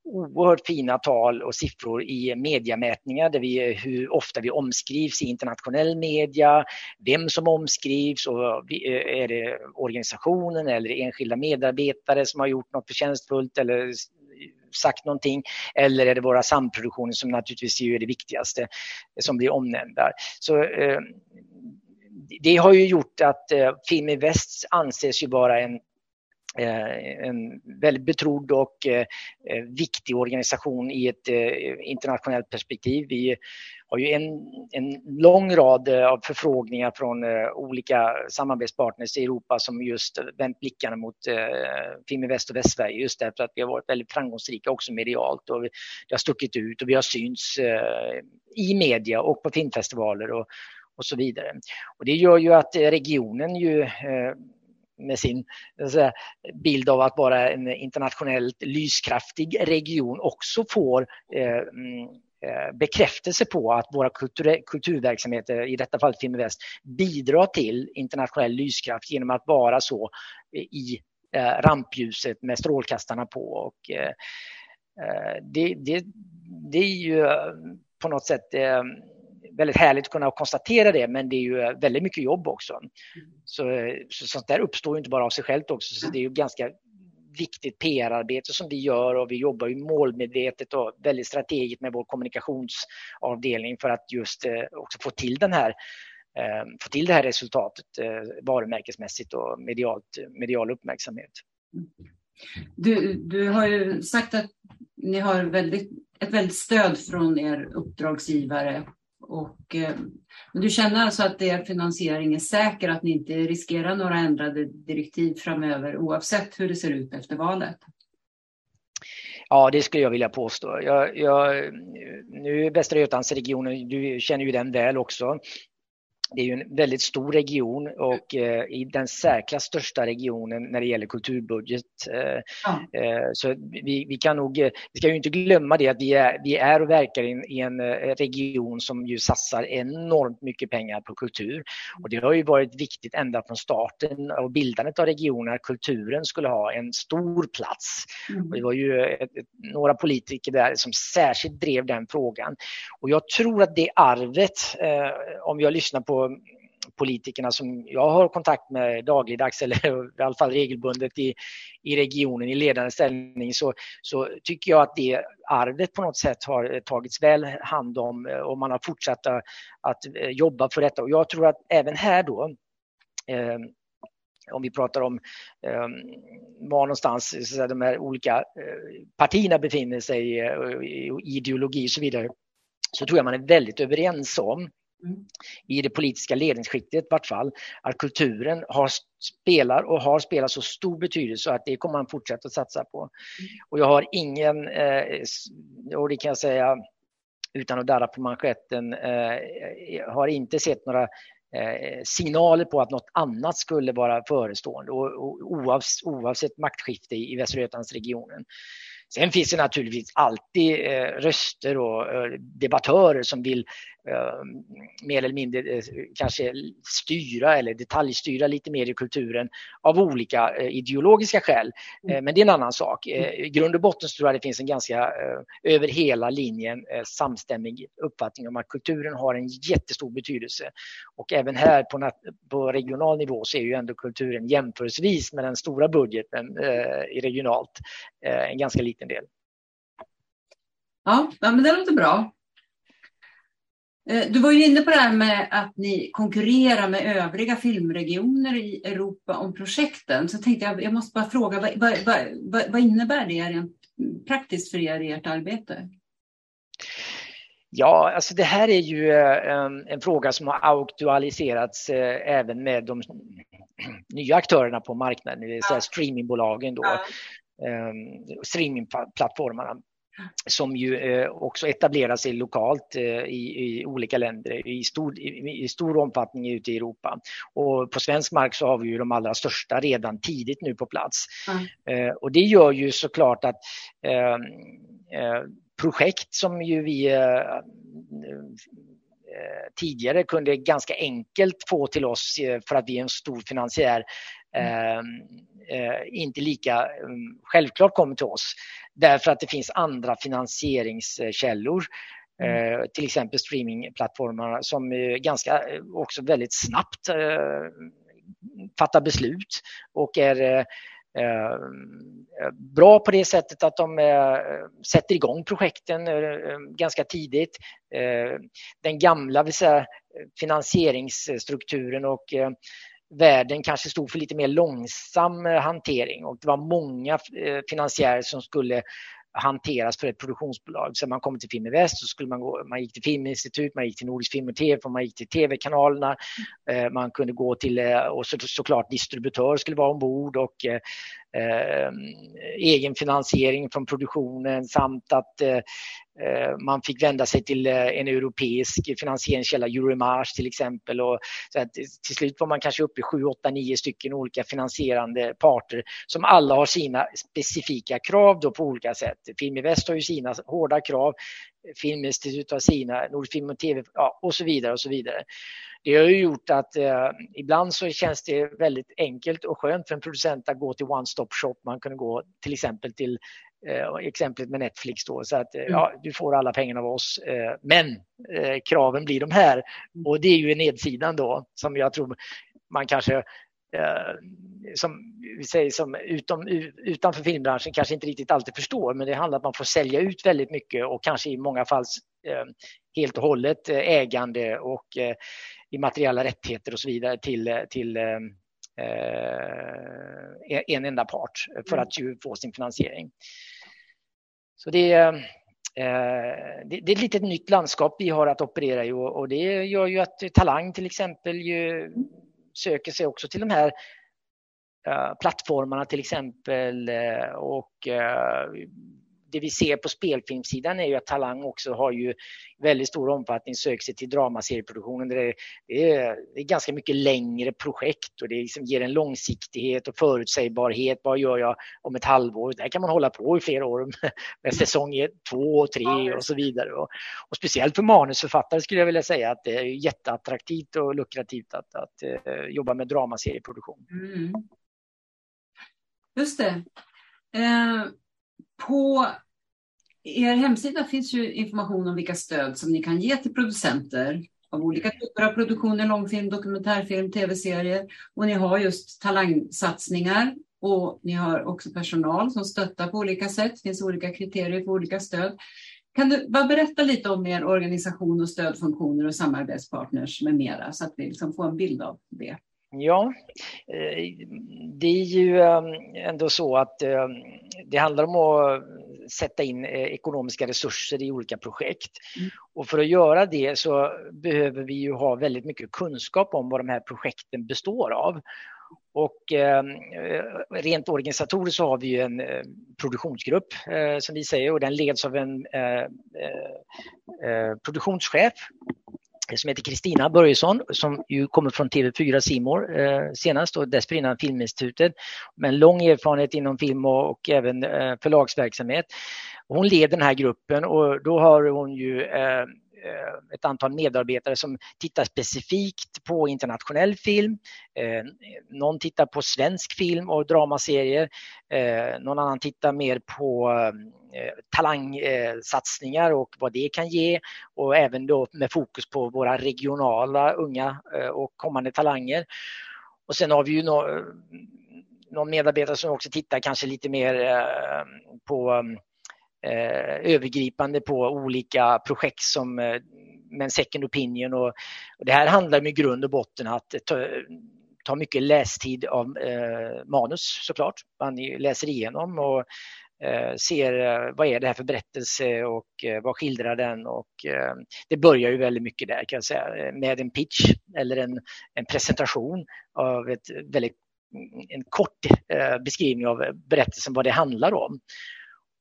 oerhört fina tal och siffror i mediamätningar där vi, hur ofta vi omskrivs i internationell media, vem som omskrivs och eh, är det organisationen eller enskilda medarbetare som har gjort något förtjänstfullt eller sagt någonting eller är det våra samproduktioner som naturligtvis är det viktigaste som blir omnämnda. Så, eh, det har ju gjort att eh, Film i Väst anses ju vara en Eh, en väldigt betrodd och eh, eh, viktig organisation i ett internationellt perspektiv. Vi har ju en, en lång rad av förfrågningar från olika samarbetspartners i Europa som just vänt blickarna mot Film i Väst och Västsverige just därför att vi har varit väldigt framgångsrika också medialt och det har stuckit ut och vi har synts i media och på filmfestivaler och, och så vidare. Och det gör ju att regionen ju med sin säga, bild av att vara en internationellt lyskraftig region också får eh, mm, eh, bekräftelse på att våra kultur, kulturverksamheter, i detta fall Film Väst, bidrar till internationell lyskraft genom att vara så i eh, rampljuset med strålkastarna på. Och, eh, eh det, det, det är ju eh, på något sätt väldigt härligt att kunna konstatera det, men det är ju väldigt mycket jobb också. Mm. Så, så sånt där uppstår ju inte bara av sig självt också, så det är ju ganska viktigt PR-arbete som vi gör och vi jobbar ju målmedvetet och väldigt strategiskt med vår kommunikationsavdelning för att just eh, också få till den här eh, få till det här resultatet eh, varumärkesmässigt och medialt, medial uppmärksamhet. Du, du har ju sagt att ni har väldigt, ett väldigt stöd från er uppdragsgivare och, eh, men du känner alltså att er finansiering är säker, att ni inte riskerar några ändrade direktiv framöver oavsett hur det ser ut efter valet? Ja, det skulle jag vilja påstå. Jag, jag, nu Västra Götalandsregionen, du känner ju den väl också det är ju en väldigt stor region och eh, i den särklass största regionen när det gäller kulturbudget. Eh, eh, så vi, vi, kan nog, vi ska ju inte glömma det att vi är, vi är och verkar i, i en eh, region som ju satsar enormt mycket pengar på kultur. Och det har ju varit viktigt ända från starten och bildandet av regionen att kulturen skulle ha en stor plats. Mm. Och det var ju ett, några politiker där som särskilt drev den frågan. Och jag tror att det arvet, eh, om jag lyssnar på politikerna som jag har kontakt med dagligdags eller i alla fall regelbundet i, i regionen i ledande ställning så, så tycker jag att det arvet på något sätt har tagits väl hand om eh, och man har fortsatt att eh, jobba för detta. Och jag tror att även här då eh, om vi pratar om eh, var någonstans så de här olika eh, partierna befinner sig eh, i, i ideologi och så vidare, så tror jag man är väldigt överens om Mm. i det politiska ledningsskiktet i vart fall, att kulturen har, spelar och har spelat så stor betydelse att det kommer man fortsätta att satsa på. Mm. Och jag har ingen, eh, och det kan jag säga utan att darra på manschetten, eh, har inte sett några eh, signaler på att något annat skulle vara förestående och, och oavs, oavsett maktskifte i, i Västra Götalandsregionen. Sen finns det naturligtvis alltid eh, röster och eh, debattörer som vill mer eller mindre kanske styra eller detaljstyra lite mer i kulturen av olika ideologiska skäl. Men det är en annan sak. I grund och botten tror jag det finns en ganska över hela linjen samstämmig uppfattning om att kulturen har en jättestor betydelse. Och även här på, på regional nivå så är ju ändå kulturen jämförelsevis med den stora budgeten i regionalt en ganska liten del. Ja, men det låter bra. Eh, du var ju inne på det här med att ni konkurrerar med övriga filmregioner i Europa om projekten. Så tänkte jag, jag måste bara fråga, vad, vad, vad, vad innebär det rent praktiskt för er i ert arbete? Ja, alltså det här är ju en, en fråga som har aktualiserats eh, även med de nya aktörerna på marknaden, det vill säga streamingbolagen då, ja. streamingplattformarna som ju eh, också etablerar sig lokalt eh, i, i, olika länder i stor, i, i, stor omfattning ute i Europa. Och på svensk mark så har vi ju de allra största redan tidigt nu på plats. Mm. och det gör ju såklart att eh, projekt som ju vi tidigare kunde ganska enkelt få till oss för att vi är en stor finansiär. Inte lika självklart kommer till oss. Därför att det finns andra finansieringskällor. Mm. Eh, till exempel streamingplattformarna som ganska eh, också väldigt snabbt eh, fattar beslut och är bra på det sättet att de sätter igång projekten ganska tidigt. Den gamla vill säga, finansieringsstrukturen och världen kanske stod för lite mer långsam eh, hantering och det var många eh, finansiärer som skulle hanteras för ett produktionsbolag. Så man kom till Film i Väst så skulle man gå, man gick till Filminstitut, man gick till Nordisk Film och TV, man gick till TV-kanalerna, eh, man kunde gå till, och så, såklart distributör skulle vara ombord och eh, egen finansiering från produktionen samt att eh, eh, man fick vända sig till eh, en europeisk finansieringskälla, Euromars till exempel. Och så att till slut var man kanske uppe i 7, 8, 9 stycken olika finansierande parter som alla har sina specifika krav då på olika sätt. Filminvest har ju sina hårda krav, Filminstitutet har sina, Nordfilm och TV ja, och så vidare och så vidare. Det har ju gjort att eh, ibland så känns det väldigt enkelt och skönt för en producent att gå till one stop shop. Man kunde gå till exempel till Eh, exemplet med Netflix då, så att eh, mm. ja, du får alla pengarna av oss. Eh, men kraven blir de här mm. och det är ju nedsidan då som jag tror man kanske som vi säger som utom, utanför filmbranschen kanske inte riktigt alltid förstår men det handlar om att man får sälja ut väldigt mycket och kanske i många fall helt och hållet ägande och immateriella rättigheter och så vidare till, till en enda part för mm. att ju få sin finansiering. Så det är, eh, det, är ett litet nytt landskap vi har att operera i och, det gör ju att Talang till exempel ju söker sig också till de här eh, plattformarna till exempel eh, och eh, det vi ser på spelfilmsidan är ju att Talang också har ju väldigt stor omfattning sökt sig till dramaserieproduktionen. Det är, det är, det är ganska mycket längre projekt och det liksom ger en långsiktighet och förutsägbarhet. Vad gör jag om ett halvår? Där kan man hålla på i flera år med säsong ett, två och tre och så vidare. Och, och, speciellt för manusförfattare skulle jag vilja säga att det är jätteattraktivt och lukrativt att, att, att uh, jobba med dramaserieproduktion. Mm. Just det. Eh, på er hemsida finns ju information om vilka stöd som ni kan ge till producenter av olika typer av produktioner, långfilm, dokumentärfilm, tv-serier. Och ni har just talangsatsningar och ni har också personal som stöttar på olika sätt. Det finns olika kriterier för olika stöd. Kan du bara berätta lite om er organisation och stödfunktioner och samarbetspartners med mera så att vi liksom får en bild av det? Ja, eh, det är ju ehm, ändå så att ehm, det handlar om att sätta in eh, ekonomiska resurser i olika projekt. Mm. Och för att göra det så behöver vi ju ha väldigt mycket kunskap om vad de här projekten består av. Och eh, rent organisatoriskt så har vi en eh, produktionsgrupp eh, som vi säger och den leds av en produktionschef som heter Kristina Börjesson som ju kommer från TV4 Simor eh, senast och dessförinnan Filminstitutet med en lång erfarenhet inom film och, och även eh, förlagsverksamhet. Hon leder den här gruppen och då har hon ju eh, Eh, ett antal medarbetare som tittar specifikt på internationell film. Eh, någon tittar på svensk film och dramaserier. Eh, någon annan tittar mer på talangsatsningar och vad det kan ge och även då med fokus på våra regionala unga och kommande talanger. Och sen har vi ju någon medarbetare som också tittar kanske lite mer på mm, eh, övergripande på olika projekt som eh, med en second opinion. Och, och, det här handlar i grund och botten att ta, ta mycket lästid av eh, manus såklart. Man läser igenom och eh, ser eh, vad är det här för berättelse och eh, vad skildrar den och eh, det börjar ju väldigt mycket där kan jag säga eh, med en pitch eller en, en presentation av ett väldigt en kort beskrivning av berättelsen, vad det handlar om.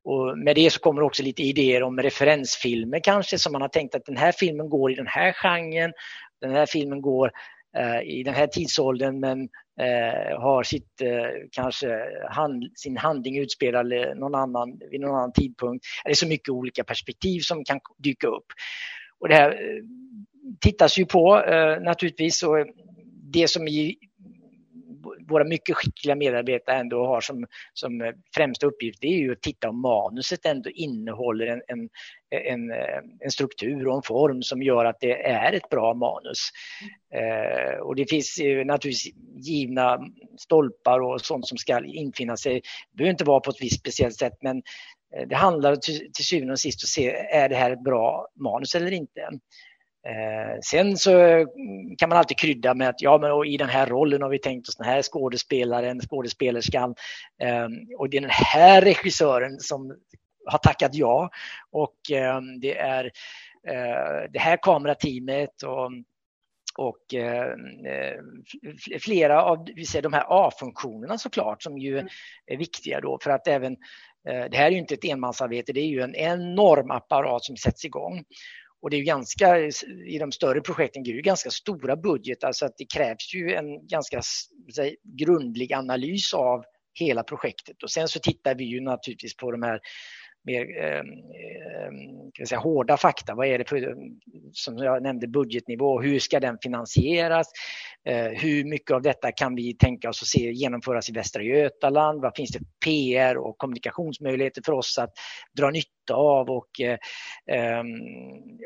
Och med det så kommer också lite idéer om referensfilmer kanske som man har tänkt att den här filmen går i den här genren, den här filmen går eh, i den här tidsåldern men eh, har sitt, eh, kanske hand, sin handling utspelad eh, någon annan, vid någon annan tidpunkt. Det är så mycket olika perspektiv som kan dyka upp. Och det här eh, tittas ju på eh, naturligtvis och det som i våra mycket skickliga medarbetare ändå har som, som främsta uppgift det är ju att titta om manuset ändå innehåller en, en, en, en struktur och en form som gör att det är ett bra manus. Eh, och det finns ju naturligtvis givna stolpar och sånt som ska infinna sig. Det behöver inte vara på ett visst speciellt sätt men eh, det handlar till, till syvende och sist att se, är det här ett bra manus eller inte? Eh, sen så mm, kan man alltid krydda med att ja, men i den här rollen har vi tänkt oss den här skådespelaren, skådespelerskan eh, och det är den här regissören som har tackat ja och eh, det är eh, det här kamerateamet och och ehm, eh, flera av vi ser, de här A-funktionerna såklart som ju är viktiga då för att även eh, det här är ju inte ett enmansarbete, det är ju en enorm apparat som sätts igång. Och det är ju ganska, i de större projekten, det är ju ganska stora budgetar så att det krävs ju en ganska säg, grundlig analys av hela projektet. Och sen så tittar vi ju naturligtvis på de här mer ehm, eh, kan säga, hårda fakta. Vad är det för, som jag nämnde, budgetnivå? Hur ska den finansieras? Eh, hur mycket av detta kan vi tänka oss att se genomföras i Västra Götaland? Vad finns det för PR och kommunikationsmöjligheter för oss att dra nytta av? Och, eh, ehm,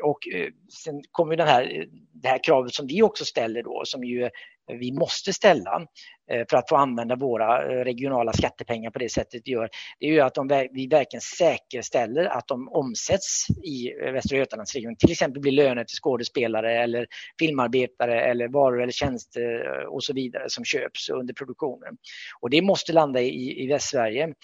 och eh, sen kommer den här, det här kravet som vi också ställer då, som ju vi måste ställa eh, för att få använda våra eh, regionala skattepengar på det sättet vi gör, det är ju att de, vi verkligen säkerställer att de omsätts i eh, Västra Götalandsregionen. Till exempel blir löner till skådespelare eller filmarbetare eller varor eller tjänster och så vidare som köps under produktionen. Och det måste landa i, i Västsverige.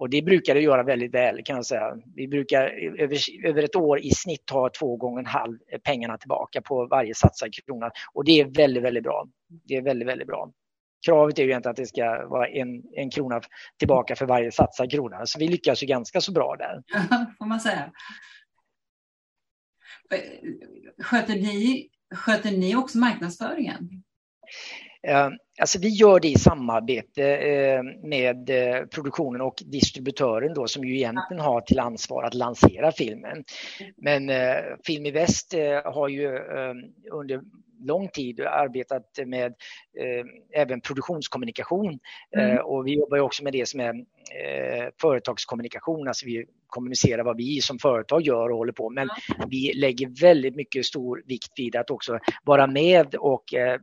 Och det brukar det göra väldigt väl kan jag säga. Vi brukar över, över ett år i snitt ta två gånger en halv pengarna tillbaka på varje satsad krona. Och det är väldigt, väldigt bra. Det är väldigt, väldigt bra. Kravet är ju egentligen att det ska vara en, en krona tillbaka för varje satsad krona. Så vi lyckas ju ganska så bra där. får man säga. Sköter ni, sköter ni också marknadsföringen? Eh, alltså vi gör det i samarbete eh, med eh, produktionen och distributören då som ju egentligen har till ansvar att lansera filmen. Men Film i Väst har ju under lång tid arbetat med även produktionskommunikation mm. och vi jobbar också med det som är företagskommunikation, alltså vi kommunicera vad vi som företag gör och håller på Men vi lägger väldigt mycket stor vikt vid att också vara med och eh,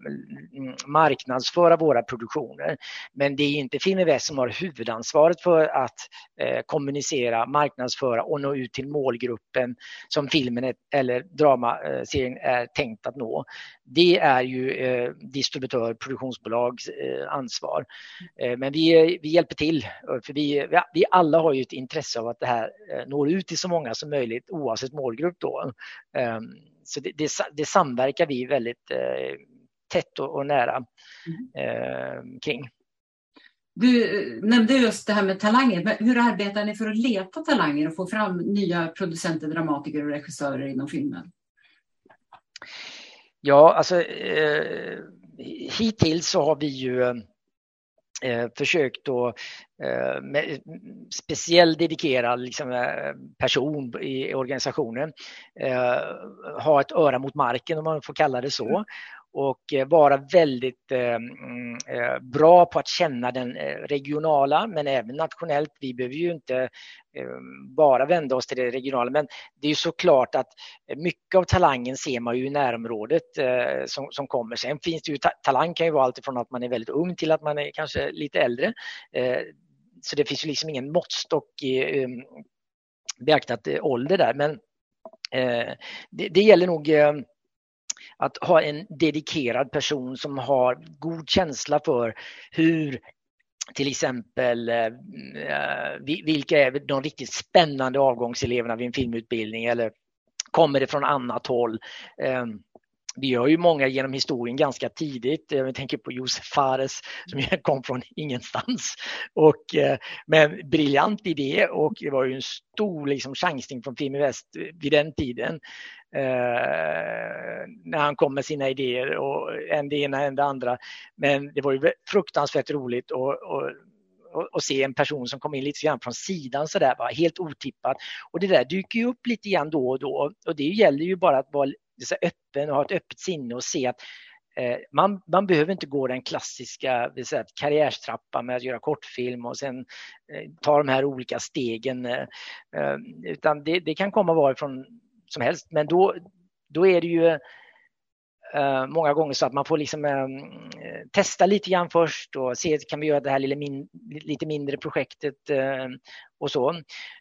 marknadsföra våra produktioner. Men det är inte Film som har huvudansvaret för att eh, kommunicera, marknadsföra och nå ut till målgruppen som filmen eller dramaserien är tänkt att nå. Det är ju eh, distributör, produktionsbolags ansvar. Men vi, vi hjälper till, för vi, vi alla har ju ett intresse av att det här Eh, når ut till så många som möjligt oavsett målgrupp. Då. Ehm, så det, det, det samverkar vi väldigt eh, tätt och, och nära mm. kring. Du eh, nämnde just det här med talanger. Hur arbetar ni för att leta talanger och få fram nya producenter, dramatiker och regissörer inom filmen? Ja, alltså eh, hittills så har vi ju eh, eh försökt att eh, med speciell dedikerad liksom, eh, person i organisationen. Eh, ha ett öra mot marken om man får kalla det så. Mm och eh, vara väldigt eh, mm, eh, bra på att känna den regionala men även nationellt. Vi behöver ju inte bara vända oss till det regionala men det är ju såklart att mycket av talangen ser man ju i närområdet som, som kommer. Sen finns det ju, talang kan ju vara alltifrån att man är väldigt ung till att man är kanske lite äldre. Så det finns ju liksom ingen måttstock i ehm, beaktat ålder där men det, det gäller nog ehm, att ha en dedikerad person som har god känsla för hur till exempel eh, eh, vilka är de riktigt spännande avgångseleverna vid en filmutbildning eller kommer det från annat håll? Ehm, vi har ju många genom historien ganska tidigt. Eh, Jag tänker på Josef Fares som kom från ingenstans. Och, eh, men briljant idé och det var ju en stor liksom, chansning från Film i Väst eh, vid den tiden. Eh, när han kom med sina idéer och en det ena en det andra. Men det var ju fruktansvärt roligt och, och och, se en person som kom in lite grann från sidan sådär, där, helt otippat. Och det där dyker ju upp lite grann då och då och det gäller ju bara att vara öppen och ha ett öppet sinne och se att eh, man, man behöver inte gå den klassiska säga, karriärstrappan med att göra kortfilm och sen eh, ta de här olika stegen. Eh, utan det, det, kan komma varifrån som helst. Men då, då är det ju uh, många gånger så att man får liksom uh, testa lite grann först och se, kan vi göra det här lilla min, lite mindre projektet uh, och så.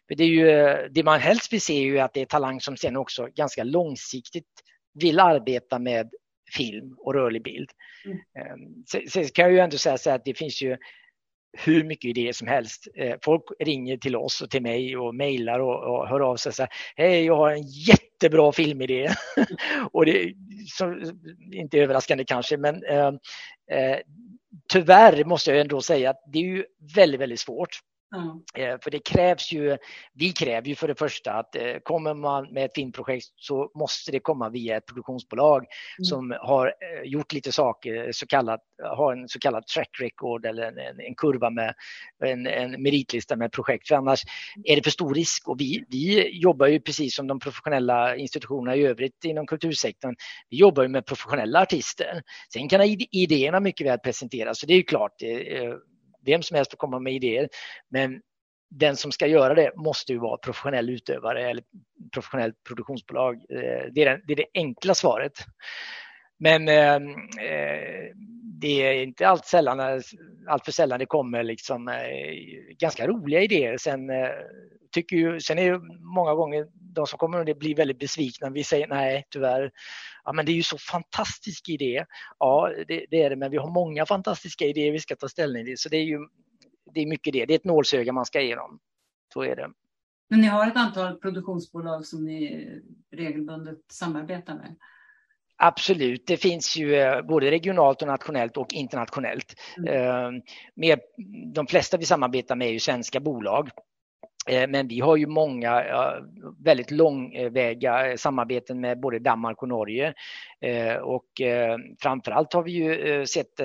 För det, är ju, det man helst vill se är ju att det är talang som sen också ganska långsiktigt vill arbeta med film och rörlig bild. Mm. Sen, sen kan jag ju ändå säga så att det finns ju hur mycket idéer som helst. Eh, folk ringer till oss och till mig och mejlar och, och hör av sig och säger Hej, jag har en jättebra filmidé. och det är inte överraskande kanske, men eh, eh, tyvärr måste jag ändå säga att det är ju väldigt, väldigt svårt Mm. För det krävs ju, vi kräver ju för det första att eh, kommer man med ett filmprojekt så måste det komma via ett produktionsbolag mm. som har eh, gjort lite saker, så kallat, har en så kallad track record eller en, en kurva med en, en, meritlista med projekt. För annars är det för stor risk och vi, vi jobbar ju precis som de professionella institutionerna i övrigt inom kultursektorn. Vi jobbar ju med professionella artister. Sen kan idéerna mycket väl presenteras, så det är ju klart vem som helst får komma med idéer. Men den som ska göra det måste ju vara professionell utövare eller professionellt produktionsbolag. Eh, det är, det, är det enkla svaret. Men ehm, eh, det är inte allt, sällan, allt för sällan det kommer liksom, eh, ganska roliga idéer. Sen, eh, tycker ju, sen är det många gånger de som kommer och det blir väldigt besvikna. Vi säger nej, tyvärr. Ja, men det är ju så fantastisk idé. Ja, det, det, är det, men vi har många fantastiska idéer vi ska ta ställning till. Så det är ju det är mycket det. Det är ett nålsöga man ska igenom. Så är det. Men ni har ett antal produktionsbolag som ni regelbundet samarbetar med? Absolut, det finns ju eh, både regionalt och nationellt och internationellt. Mm. Eh, de flesta vi samarbetar med är ju svenska bolag. Eh, men vi har ju många väldigt långväga eh, samarbeten med både Danmark och Norge. Eh, och framförallt har vi ju sett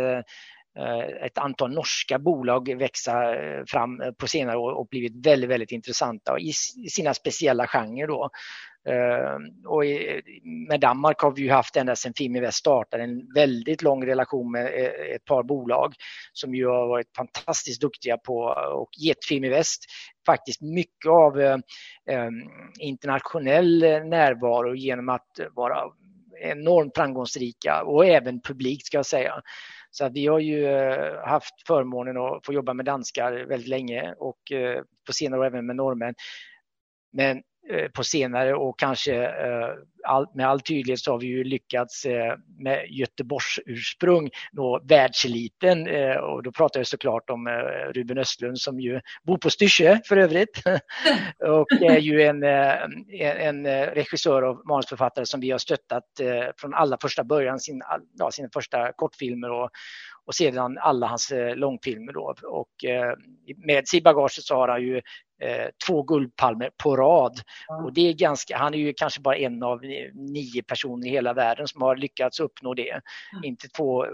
ett antal norska bolag växa fram på senare år och blivit väldigt, väldigt intressanta i sina speciella genrer. Då. Ehm, och med Danmark har vi ju haft ända sedan Film startade en väldigt lång relation med eh, ett par bolag som ju har varit fantastiskt duktiga på och gett Film faktiskt mycket av eh, ehm, internationell eh, närvaro genom att vara enormt framgångsrika och även publikt ska jag säga. Så vi har ju haft förmånen att få jobba med danskar väldigt länge och på senare år även med norrmän. Men Eh, på senare och kanske eh, med all tydlighet så har vi ju lyckats eh, med Göteborgs ursprung nå världseliten och då pratar jag såklart om Ruben Östlund som ju bor på Styrsö för övrigt och är ju en, en regissör och manusförfattare som vi har stöttat från allra första början, sin, ja, sina första kortfilmer och, och sedan alla hans långfilmer. Då. Och med sig i bagaget så har han ju två guldpalmer på rad. Och det är ganska, han är ju kanske bara en av nio personer i hela världen som har lyckats uppnå det. Mm. Inte två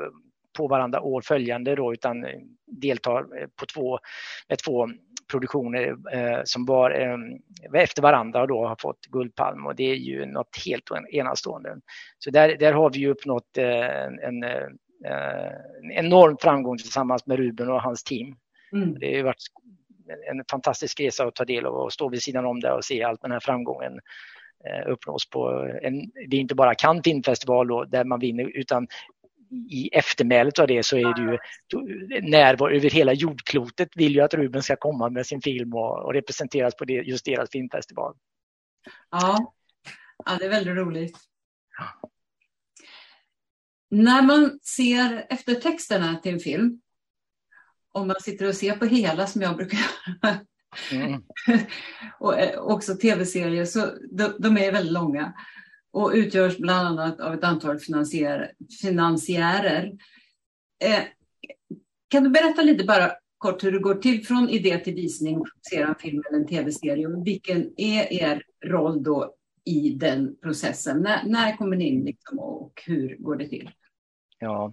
på varandra år följande då utan deltar på två, med två produktioner eh, som var eh, efter varandra och då har fått Guldpalm och det är ju något helt enastående. Så där, där har vi ju uppnått eh, en, en enorm framgång tillsammans med Ruben och hans team. Mm. Det har varit en fantastisk resa att ta del av och stå vid sidan om det och se allt den här framgången eh, uppnås på en, det är inte bara Cannes filmfestival då, där man vinner utan i eftermälet av det så är det ju närvaro över hela jordklotet vill ju att Ruben ska komma med sin film och, och representeras på det, just deras filmfestival. Ja. ja, det är väldigt roligt. Ja. När man ser eftertexterna till en film, om man sitter och ser på hela som jag brukar göra, mm. och eh, också tv-serier, så de, de är väldigt långa och utgörs bland annat av ett antal finansiär, finansiärer. Eh, kan du berätta lite bara kort hur det går till från idé till visning, ser en film eller en tv-serie och vilken är er roll då i den processen? När, när kommer ni in liksom och hur går det till? Ja,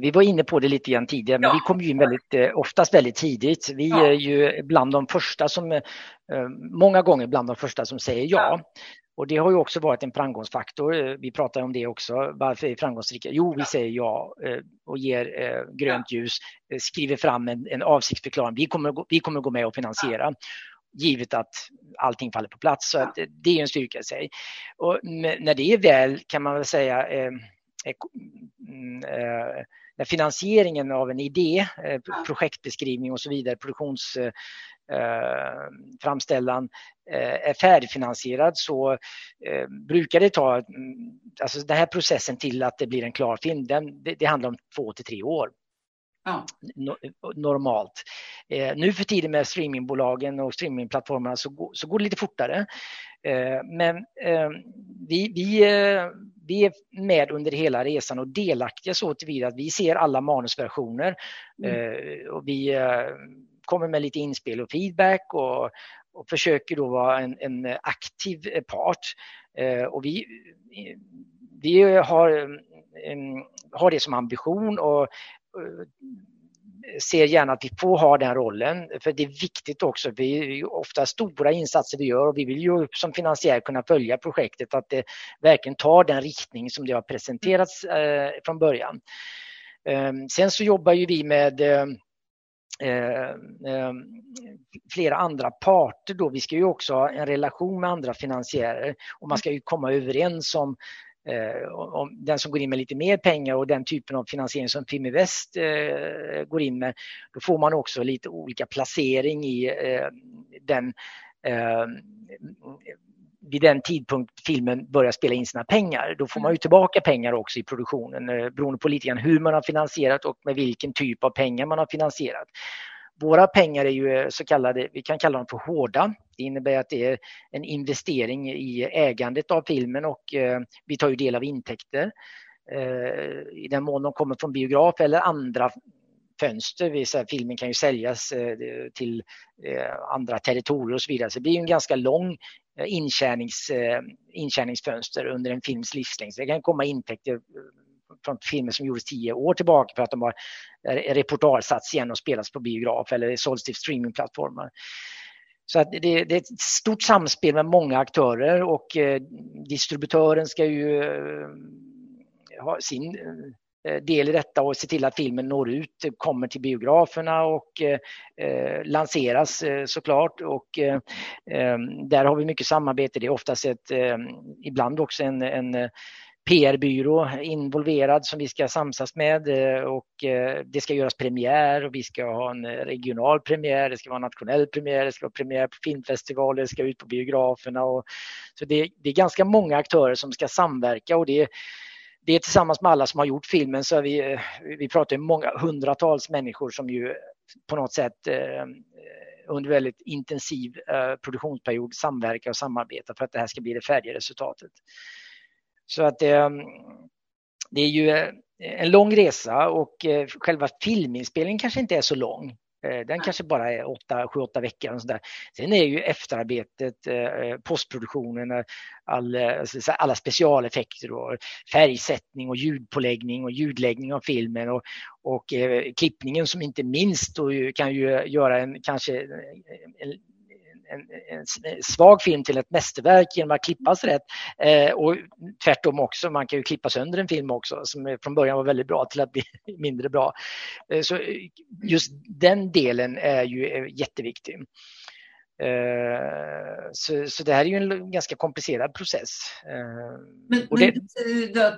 vi var inne på det lite grann tidigare, men ja. vi kommer ju in väldigt, eh, oftast väldigt tidigt. Vi ja. är ju bland de första som, eh, många gånger bland de första som säger ja. ja. Och det har ju också varit en framgångsfaktor. Eh, vi pratar om det också. Varför är framgångsrika? Jo, vi säger ja eh, och ger eh, grönt ljus, skriver fram en, en avsiktsförklaring. Vi kommer, vi kommer gå med och finansiera givet att allting faller på plats. Så det är en styrka i sig. Och när det är väl kan man väl säga när finansieringen av en idé, projektbeskrivning och så vidare, produktions Eh, framställan eh, är färdigfinansierad så eh, brukar det ta, mm, alltså den här processen till att det blir en klar film, den, det, det handlar om två till tre år. Ja. normalt. Eh, nu för tiden med streamingbolagen och streamingplattformarna så, så går det lite fortare. Eh, men eh, vi, vi, vi är med under hela resan och delaktiga så tillvida att vi ser alla manusversioner. Mm. och vi kommer med lite inspel och feedback och, och försöker då vara en, en aktiv part. Eh, och vi, vi har, har det som ambition och eh, ser gärna att vi får ha den rollen, för det är viktigt också. Det är ofta stora insatser vi gör och vi vill ju som finansiär kunna följa projektet, att det verkligen tar den riktning som det har presenterats eh, från början. Eh, sen så jobbar ju vi med eh, Eh, ehm, flera andra parter då. Vi ska ju också ha en relation med andra finansiärer och man ska ju komma överens om om den som går in med lite mer pengar och den typen av finansiering som Fiminvest eh, går in med, då får man också lite olika placering i eh, den eh, vid den tidpunkt filmen börjar spela in sina pengar. Då får man ju mm. tillbaka pengar också i produktionen eh, beroende på lite grann hur man har finansierat och med vilken typ av pengar man har finansierat. Våra pengar är ju eh, så kallade, vi kan kalla dem för hårda. Det innebär att det är en investering i ägandet av filmen och eh, vi tar ju del av intäkter. Eh, I den mån de kommer från biograf eller andra fönster. Så filmen kan ju säljas till andra territorier och så vidare. Så det blir en ganska lång intjänings, intjäningsfönster under en films livslängd. det kan komma intäkter från filmer som gjordes tio år tillbaka för att de har reportagesatts igen och spelats på biograf eller sålts till streamingplattformar. Så att det, det, är ett stort samspel med många aktörer och eh, distributören ska ju eh, ha sin Eh, del i detta och se till att filmen når ut, kommer till biograferna och eh, eh lanseras eh, såklart. Och, eh, där har vi mycket samarbete. Det är oftast ett, ibland också en, en PR-byrå involverad som vi ska samsas med eh, och eh, det ska göras premiär och vi ska ha en eh, regional premiär, det ska vara nationell premiär, det ska vara premiär på filmfestivaler, det ska ut på biograferna. Och, så det, det är ganska många aktörer som ska samverka och det det är tillsammans med alla som har gjort filmen så är vi, vi pratar ju många hundratals människor som ju på något sätt eh, under väldigt intensiv eh, produktionsperiod samverkar och samarbetar för att det här ska bli det färdiga resultatet. Så att eh, det är ju eh, en lång resa och eh, själva filminspelningen kanske inte är så lång. Eh, den kanske bara är 7-8 veckor. Och sådär. Sen är ju efterarbetet, eh, postproduktionen, all, alla specialeffekter och färgsättning och ljudpåläggning och ljudläggning av filmen och, och klippningen som inte minst kan ju göra en kanske en, en, en, svag film till ett mästerverk genom att klippas rätt. Eh, och tvärtom också, man kan ju klippa sönder en film också som från början var väldigt bra till att bli mindre bra. Eh, så just den delen är ju eh, jätteviktig. Uh, så, så det här är ju en ganska komplicerad process. Uh, men, det... men då,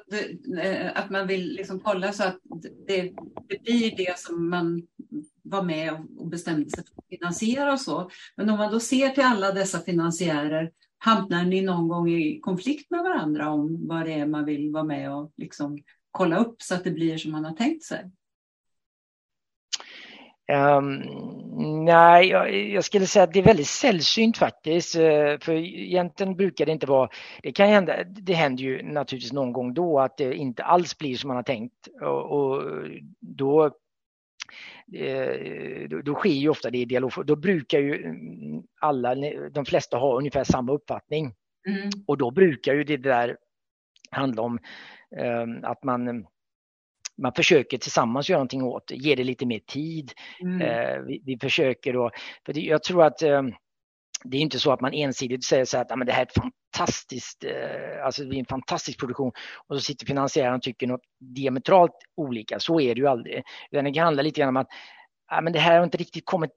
att man vill liksom kolla så att det, det blir det som man var med och bestämde sig för att finansiera och så. Men om man då ser till alla dessa finansiärer, hamnar ni någon gång i konflikt med varandra om vad det är man vill vara med och liksom kolla upp så att det blir som man har tänkt sig? Um, nej, jag, jag, skulle säga att det är väldigt sällsynt faktiskt. Eh, för egentligen brukar det inte vara, det kan hända, det händer ju naturligtvis någon gång då att det inte alls blir som man har tänkt. Och, och då Eh, då, sker ju ofta det i dialog. Då brukar ju alla, de flesta ha ungefär samma uppfattning. Mm. Och då brukar ju det där handla om ehm, att man man försöker tillsammans göra någonting åt det, ge det lite mer tid. Mm. Eh, vi, vi, försöker då, för jag tror att ehm, det är inte så att man ensidigt säger så att ah, men det här är ett fantastiskt, eh, alltså det är en fantastisk produktion och så sitter finansiären och tycker något diametralt olika. Så är det ju aldrig. Utan det handlar lite grann om att ja, men det här har inte riktigt kommit,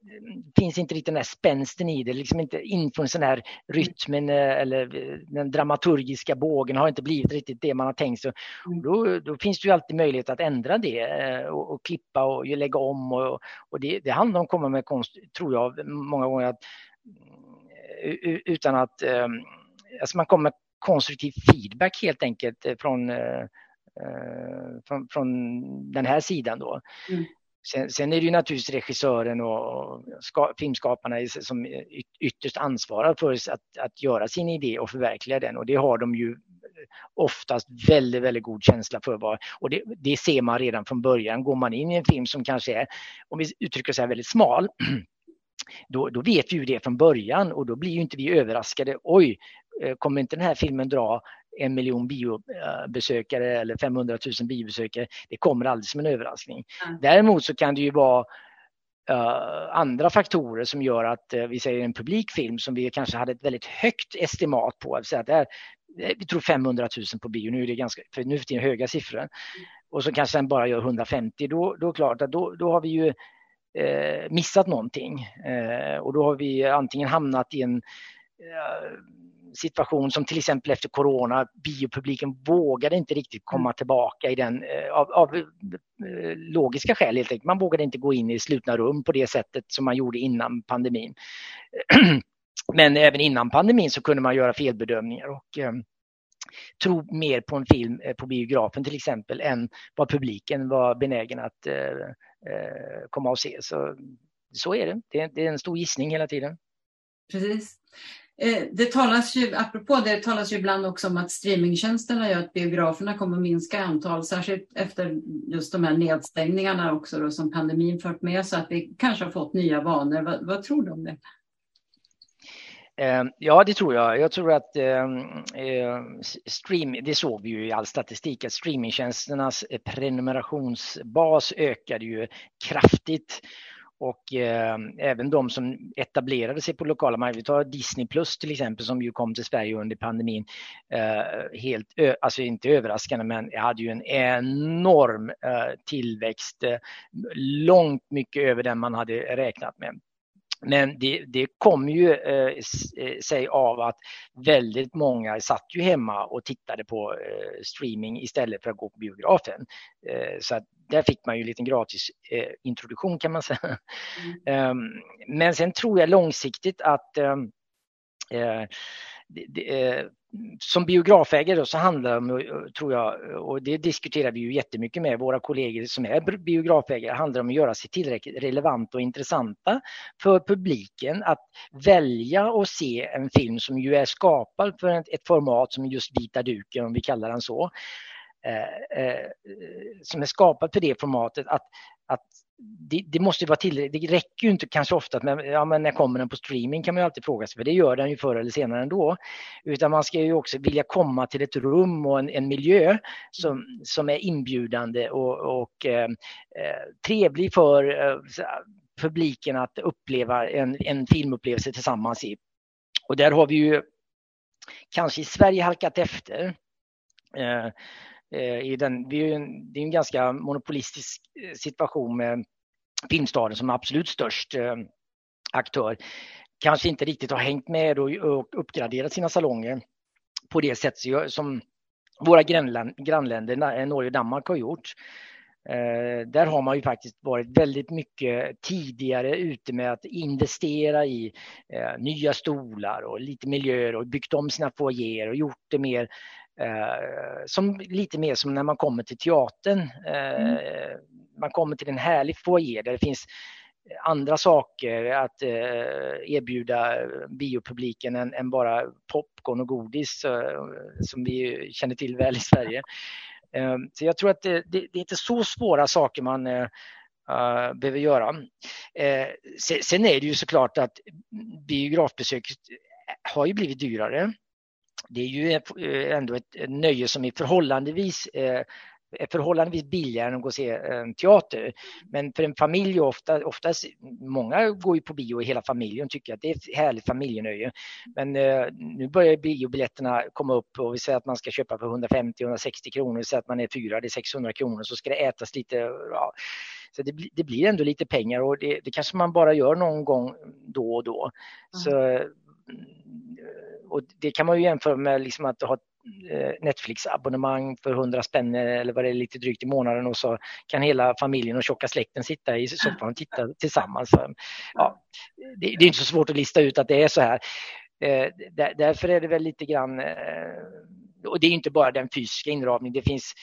finns inte riktigt den där spänsten i det, liksom inte influensen där rytmen eh, eller den dramaturgiska bågen har inte blivit riktigt det man har tänkt sig. Mm. Då, då finns det ju alltid möjlighet att ändra det och, eh, och klippa och lägga om och, och det, det handlar om att komma med konst, tror jag, många gånger att utan att alltså man kommer med konstruktiv feedback helt enkelt eh, från, eh, eh, från, från den här sidan då. Mm. Sen, sen, är det ju naturligtvis regissören och ska, filmskaparna som ytterst ansvarar för att, att göra sin idé och förverkliga den och det har de ju eh, oftast väldigt, väldigt god känsla för vad, och det, det ser man redan från början. Går man in i en film som kanske är, om vi uttrycker så väldigt smal, då, då vet vi ju det från början och då blir ju inte vi överraskade. Oj, eh, kommer inte den här filmen dra en miljon biobesökare eller 500 000 biobesökare? Det kommer aldrig som en överraskning. Mm. Däremot så kan det ju vara Uh, andra faktorer som gör att uh, vi säger en publikfilm som vi kanske hade ett väldigt högt estimat på. Att att är, vi tror 500 000 på bio, nu är det ganska, för nu är det höga siffror. Mm. Och så kanske den bara gör 150, då, då klart att då, då har vi ju eh, missat någonting. Eh, och då har vi antingen hamnat i en eh, situation som till exempel efter corona, biopubliken vågade inte riktigt komma mm. tillbaka i den, eh, av, av eh, logiska skäl helt enkelt. Man vågade inte gå in i slutna rum på det sättet som man gjorde innan pandemin. Men även innan pandemin så kunde man göra felbedömningar och eh, tro mer på en film eh, på biografen till exempel än vad publiken var benägen att eh, komma och se. Så, så är det. det. är en stor gissning hela tiden. Precis. Eh, det talas ju, apropå det, talas ju ibland också om att streamingtjänsterna gör att biograferna kommer att minska i antal, särskilt efter just de här nedstängningarna också då, som pandemin fört med sig, att vi kanske har fått nya vanor. Vad, vad tror du om det? Eh, ja, det tror jag. Jag tror att eh, eh, stream, det såg vi ju i all statistik, att streamingtjänsternas prenumerationsbas ökade ju kraftigt. Och eh, även de som etablerade sig på lokala marknader, vi tar Disney Plus till exempel som ju kom till Sverige under pandemin, eh, helt, alltså inte överraskande men hade ju en enorm eh, tillväxt, eh, långt mycket över den man hade räknat med. Men det, det kom ju eh, eh, sig av att väldigt många satt ju hemma och tittade på eh, streaming istället för att gå på biografen. Eh, så att där fick man ju en liten gratis eh, introduktion kan man säga. Mm. Ehm, men sen tror jag långsiktigt att eh, det, det, som biografägare så handlar det om, tror jag, och det diskuterar vi ju jättemycket med våra kollegor som är biografägare, handlar om att göra sig tillräckligt relevanta och intressanta för publiken att välja och se en film som ju är skapad för ett format som just vita duken, om vi kallar den så, eh, eh, som är skapad för det formatet, att, att det, det, måste vara tillräckligt. Det räcker ju inte kanske ofta att ja, men när kommer den på streaming kan man ju alltid fråga sig, för det gör den ju förr eller senare ändå. Utan man ska ju också vilja komma till ett rum och en, en miljö som, som är inbjudande och, och eh, eh trevlig för eh, publiken att uppleva en, en filmupplevelse tillsammans i. Och där har vi ju kanske i Sverige halkat efter. Eh, eh i den, vi är en, det är en ganska monopolistisk eh, situation med Filmstaden som absolut störst eh, aktör. Kanske inte riktigt har hängt med och, och uppgraderat sina salonger på det sätt som våra grannländer, eh, Norge och Danmark har gjort. Eh, där har man ju faktiskt varit väldigt mycket tidigare ute med att investera i eh, nya stolar och lite miljöer och byggt om sina foajéer och gjort det mer eh, som, lite mer som när man kommer till teatern. Eh, mm. Man kommer till en härlig foajé där det finns andra saker att erbjuda biopubliken än, än bara popcorn och godis som vi känner till väl i Sverige. Så jag tror att det, det, det är inte så svåra saker man uh, behöver göra. Uh, sen är det ju såklart att biografbesök har ju blivit dyrare. Det är ju ändå ett nöje som är förhållandevis är förhållandevis billigare än att gå och se en teater. Men för en familj, ofta, oftast, många går ju på bio i hela familjen och tycker att det är ett härligt familjenöje. Men eh, nu börjar biobiljetterna komma upp och vi säger att man ska köpa för 150-160 kronor, så att man är fyra, det är 600 kronor, så ska det ätas lite. Ja. Så det, det, blir ändå lite pengar och det, det, kanske man bara gör någon gång då och då. Mm. Så, och det kan man ju jämföra med liksom att ha Eh, Netflix-abonnemang för 100 spänn eller vad det är lite drygt i månaden och så kan hela familjen och tjocka släkten sitta i soffan och titta tillsammans. Ja, det, är inte så svårt att lista ut att det är så här. Eh, därför är det väl lite grann, eh, och det är inte bara den fysiska inramningen, det finns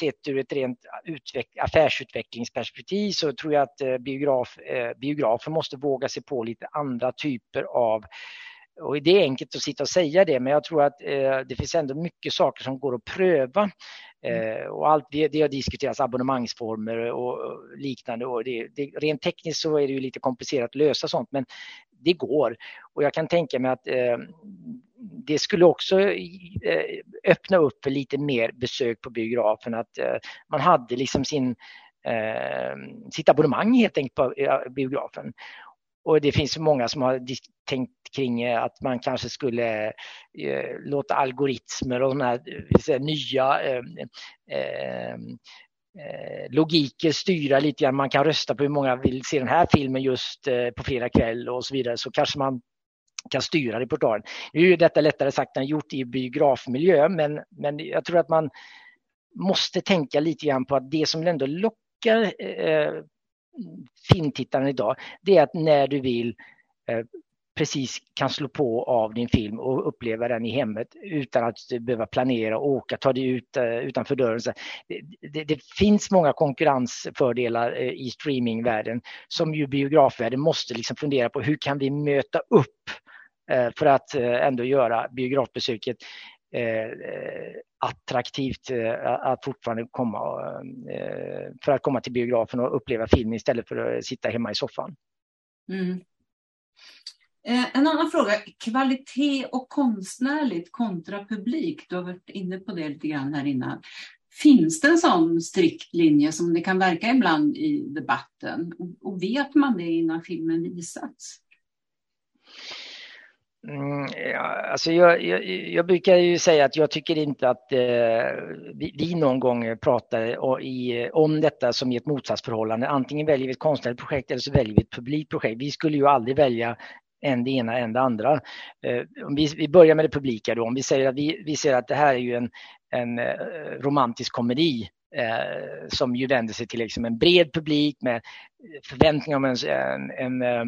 sett ur ett rent affärsutvecklingsperspektiv så tror jag att biograf, biografer måste våga sig på lite andra typer av och det är enkelt att sitta och säga det, men jag tror att eh, det finns ändå mycket saker som går att pröva. Mm. Eh, och allt det, det har diskuterats abonnemangsformer och, och liknande. Och det, det, rent tekniskt så är det ju lite komplicerat att lösa sånt, men det går. Och jag kan tänka mig att eh, det skulle också eh, öppna upp för lite mer besök på biografen, att eh, man hade liksom sin eh, sitt abonnemang helt enkelt på biografen. Och det finns många som har tänkt kring eh, att man kanske skulle eh, låta algoritmer och såna här, eh, säga, nya eh, eh, logiker styra lite grann. Man kan rösta på hur många vill se den här filmen just eh, på fredag kväll och så vidare. Så kanske man kan styra reportagen. Nu är detta lättare sagt än gjort i biografmiljö, men, men jag tror att man måste tänka lite grann på att det som ändå lockar eh, filmtittaren idag, det är att när du vill eh, precis kan slå på av din film och uppleva den i hemmet utan att behöva planera och åka, ta dig ut eh, utanför dörren. Det, det, det, finns många konkurrensfördelar eh, i streamingvärlden som ju biografvärlden måste liksom fundera på hur kan vi möta upp eh, för att ändå göra biografbesöket Eh, attraktivt eh, att fortfarande komma eh, för att komma till biografen och uppleva filmen istället för att sitta hemma i soffan. Mm. En annan fråga, kvalitet och konstnärligt kontra publik. Du har varit inne på det lite grann här innan. Finns det en sån strikt linje som det kan verka ibland i debatten? Och vet man det innan filmen visats? Mm, ja, alltså jag, jag, jag, brukar ju säga att jag tycker inte att eh, vi, vi, någon gång pratar i, om detta som i ett motsatsförhållande. Antingen väljer vi ett konstnärligt projekt eller så väljer vi ett publikt projekt. Vi skulle ju aldrig välja än det ena än det andra. Eh, om vi, vi börjar med det publika då, om vi säger att vi, vi ser att det här är ju en, en eh, romantisk komedi eh, som ju vänder sig till liksom en bred publik med förväntningar om en, en, en eh,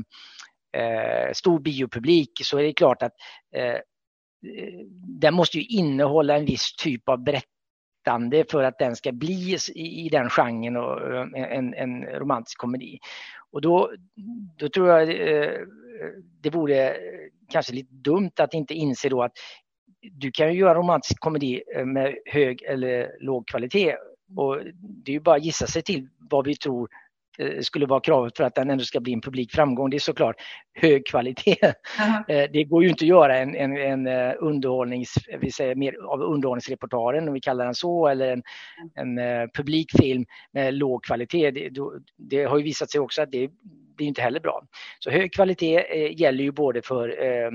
eh, stor biopublik så är det klart att eh, den måste ju innehålla en viss typ av berättande för att den ska bli i, i den genren och eh, en, en romantisk komedi. Och då, då tror jag eh, det vore kanske lite dumt att inte inse då att du kan ju göra romantisk komedi eh, med hög eller låg kvalitet. Och det är ju bara att gissa sig till vad vi tror skulle vara kravet för att den ändå ska bli en publik framgång, det är såklart hög kvalitet. Uh-huh. Det går ju inte att göra en, en, en eh, underhållnings, vi säger mer av underhållningsreportaren, om vi kallar den så, eller en, en publikfilm med låg kvalitet. Det, det, har ju visat sig också att det blir inte heller bra. Så hög kvalitet eh, gäller ju både för eh,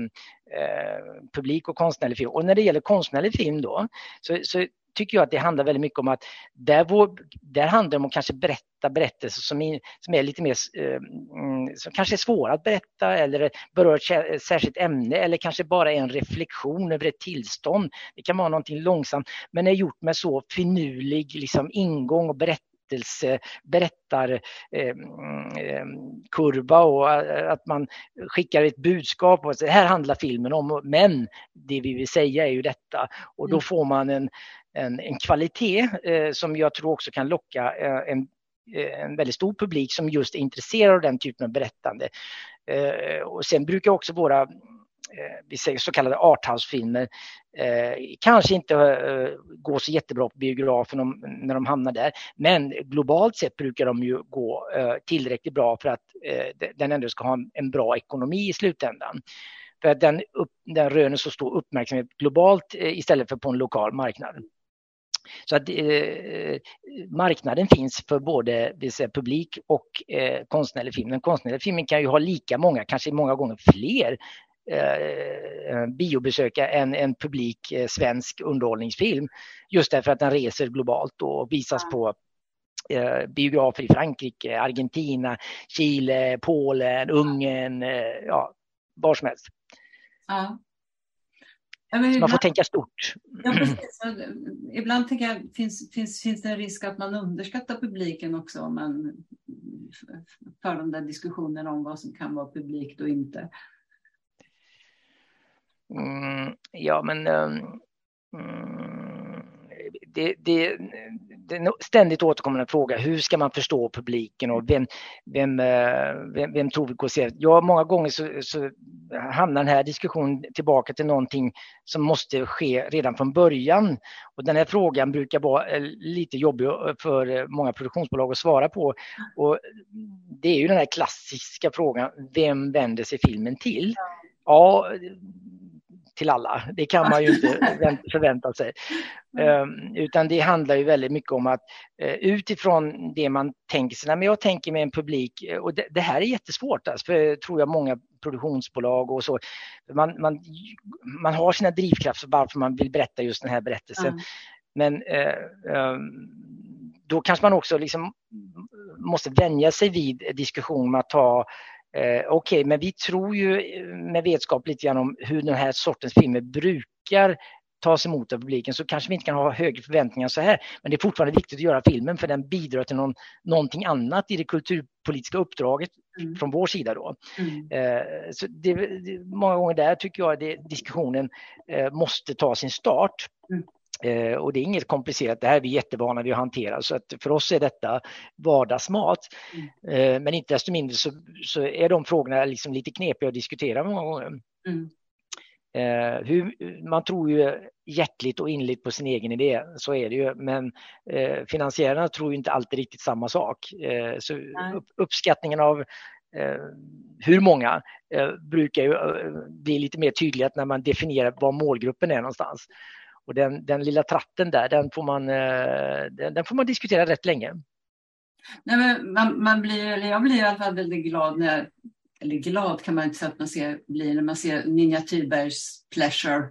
eh, publik och konstnärlig film. Och när det gäller konstnärlig film då, så, så tycker jag att det handlar väldigt mycket om att där, vår, där handlar det om att kanske berätta berättelser som är, som är lite mer, eh, mm, som kanske är svåra att berätta eller berör ett särskilt ämne eller kanske bara en reflektion över ett tillstånd. Det kan vara någonting långsamt men är gjort med så finurlig liksom, ingång och berättelse berättarkurva eh, och att man skickar ett budskap och säger här handlar filmen om, men det vi vill säga är ju detta och då mm. får man en, en, en kvalitet eh, som jag tror också kan locka eh, en, eh, en väldigt stor publik som just är intresserad av den typen av berättande. Eh, och sen brukar också våra eh, vi säger så kallade arthouse-filmer eh, kanske inte eh, går så jättebra på biografen om, när de hamnar där. Men globalt sett brukar de ju gå eh, tillräckligt bra för att eh, den ändå ska ha en, en, bra ekonomi i slutändan. För att den, upp, den röner så stor uppmärksamhet globalt eh, istället för på en lokal marknad. Så att eh, marknaden finns för både säga, publik och eh, konstnärlig film. Den konstnärliga filmen kan ju ha lika många, kanske många gånger fler eh, eh biobesökare än en publik eh, svensk underhållningsfilm. Just därför att den reser globalt och visas ja. på eh, biografer i Frankrike, Argentina, Chile, Polen, Ungern, ja, var som helst. Ja. Ja, man ibland, får tänka stort. Ja, precis. Ibland tänker jag, finns, finns, finns det en risk att man underskattar publiken också om man för de där diskussionerna om vad som kan vara publikt och inte? Mm, ja, men um, det, det, det är en ständigt återkommande fråga. Hur ska man förstå publiken och vem, vem, eh, vem, vem tror vi går se? Ja, många gånger så, så hamnar den här diskussionen tillbaka till någonting som måste ske redan från början. Och den här frågan brukar vara eh, lite jobbig för många produktionsbolag att svara på. Och det är ju den här klassiska frågan, vem vänder sig filmen till? Ja, till alla. Det kan man ju inte förvänta sig. Um, utan det handlar ju väldigt mycket om att uh, utifrån det man tänker sig, men jag tänker med en publik, och det, det, här är jättesvårt, alltså, för tror jag många produktionsbolag och så, man, man, man har sina drivkrafter varför man vill berätta just den här berättelsen. Mm. Men uh, um, då kanske man också liksom måste vänja sig vid diskussion med att ta Eh, Okej, okay, men vi tror ju eh, med vetskap lite grann om hur den här sortens filmer brukar tas emot av publiken så kanske vi inte kan ha högre förväntningar så här. Men det är fortfarande viktigt att göra filmen för den bidrar till någon, någonting annat i det kulturpolitiska uppdraget mm. från vår sida då. Mm. Eh, så det, det, många gånger där tycker jag att diskussionen eh, måste ta sin start. Mm. Eh, och det är inget komplicerat, det här är vi jättevana vid att hantera så att för oss är detta vardagsmat. Mm. Eh, men inte desto mindre så, så, är de frågorna liksom lite knepiga att diskutera många gånger. Mm. Eh, hur, man tror ju hjärtligt och inligt på sin egen idé, så är det ju, men eh, finansiärerna tror inte alltid riktigt samma sak. Eh, så upp, uppskattningen av eh, hur många brukar ju bli lite mer tydligt när man definierar var målgruppen är någonstans. Och den, den lilla tratten där, den får, man, eh, den, den får man diskutera rätt länge. Nej, men man, man blir, eller jag blir i alla fall väldigt glad när eller glad kan man inte säga att man ser, blir när man ser Ninja Thybergs Pleasure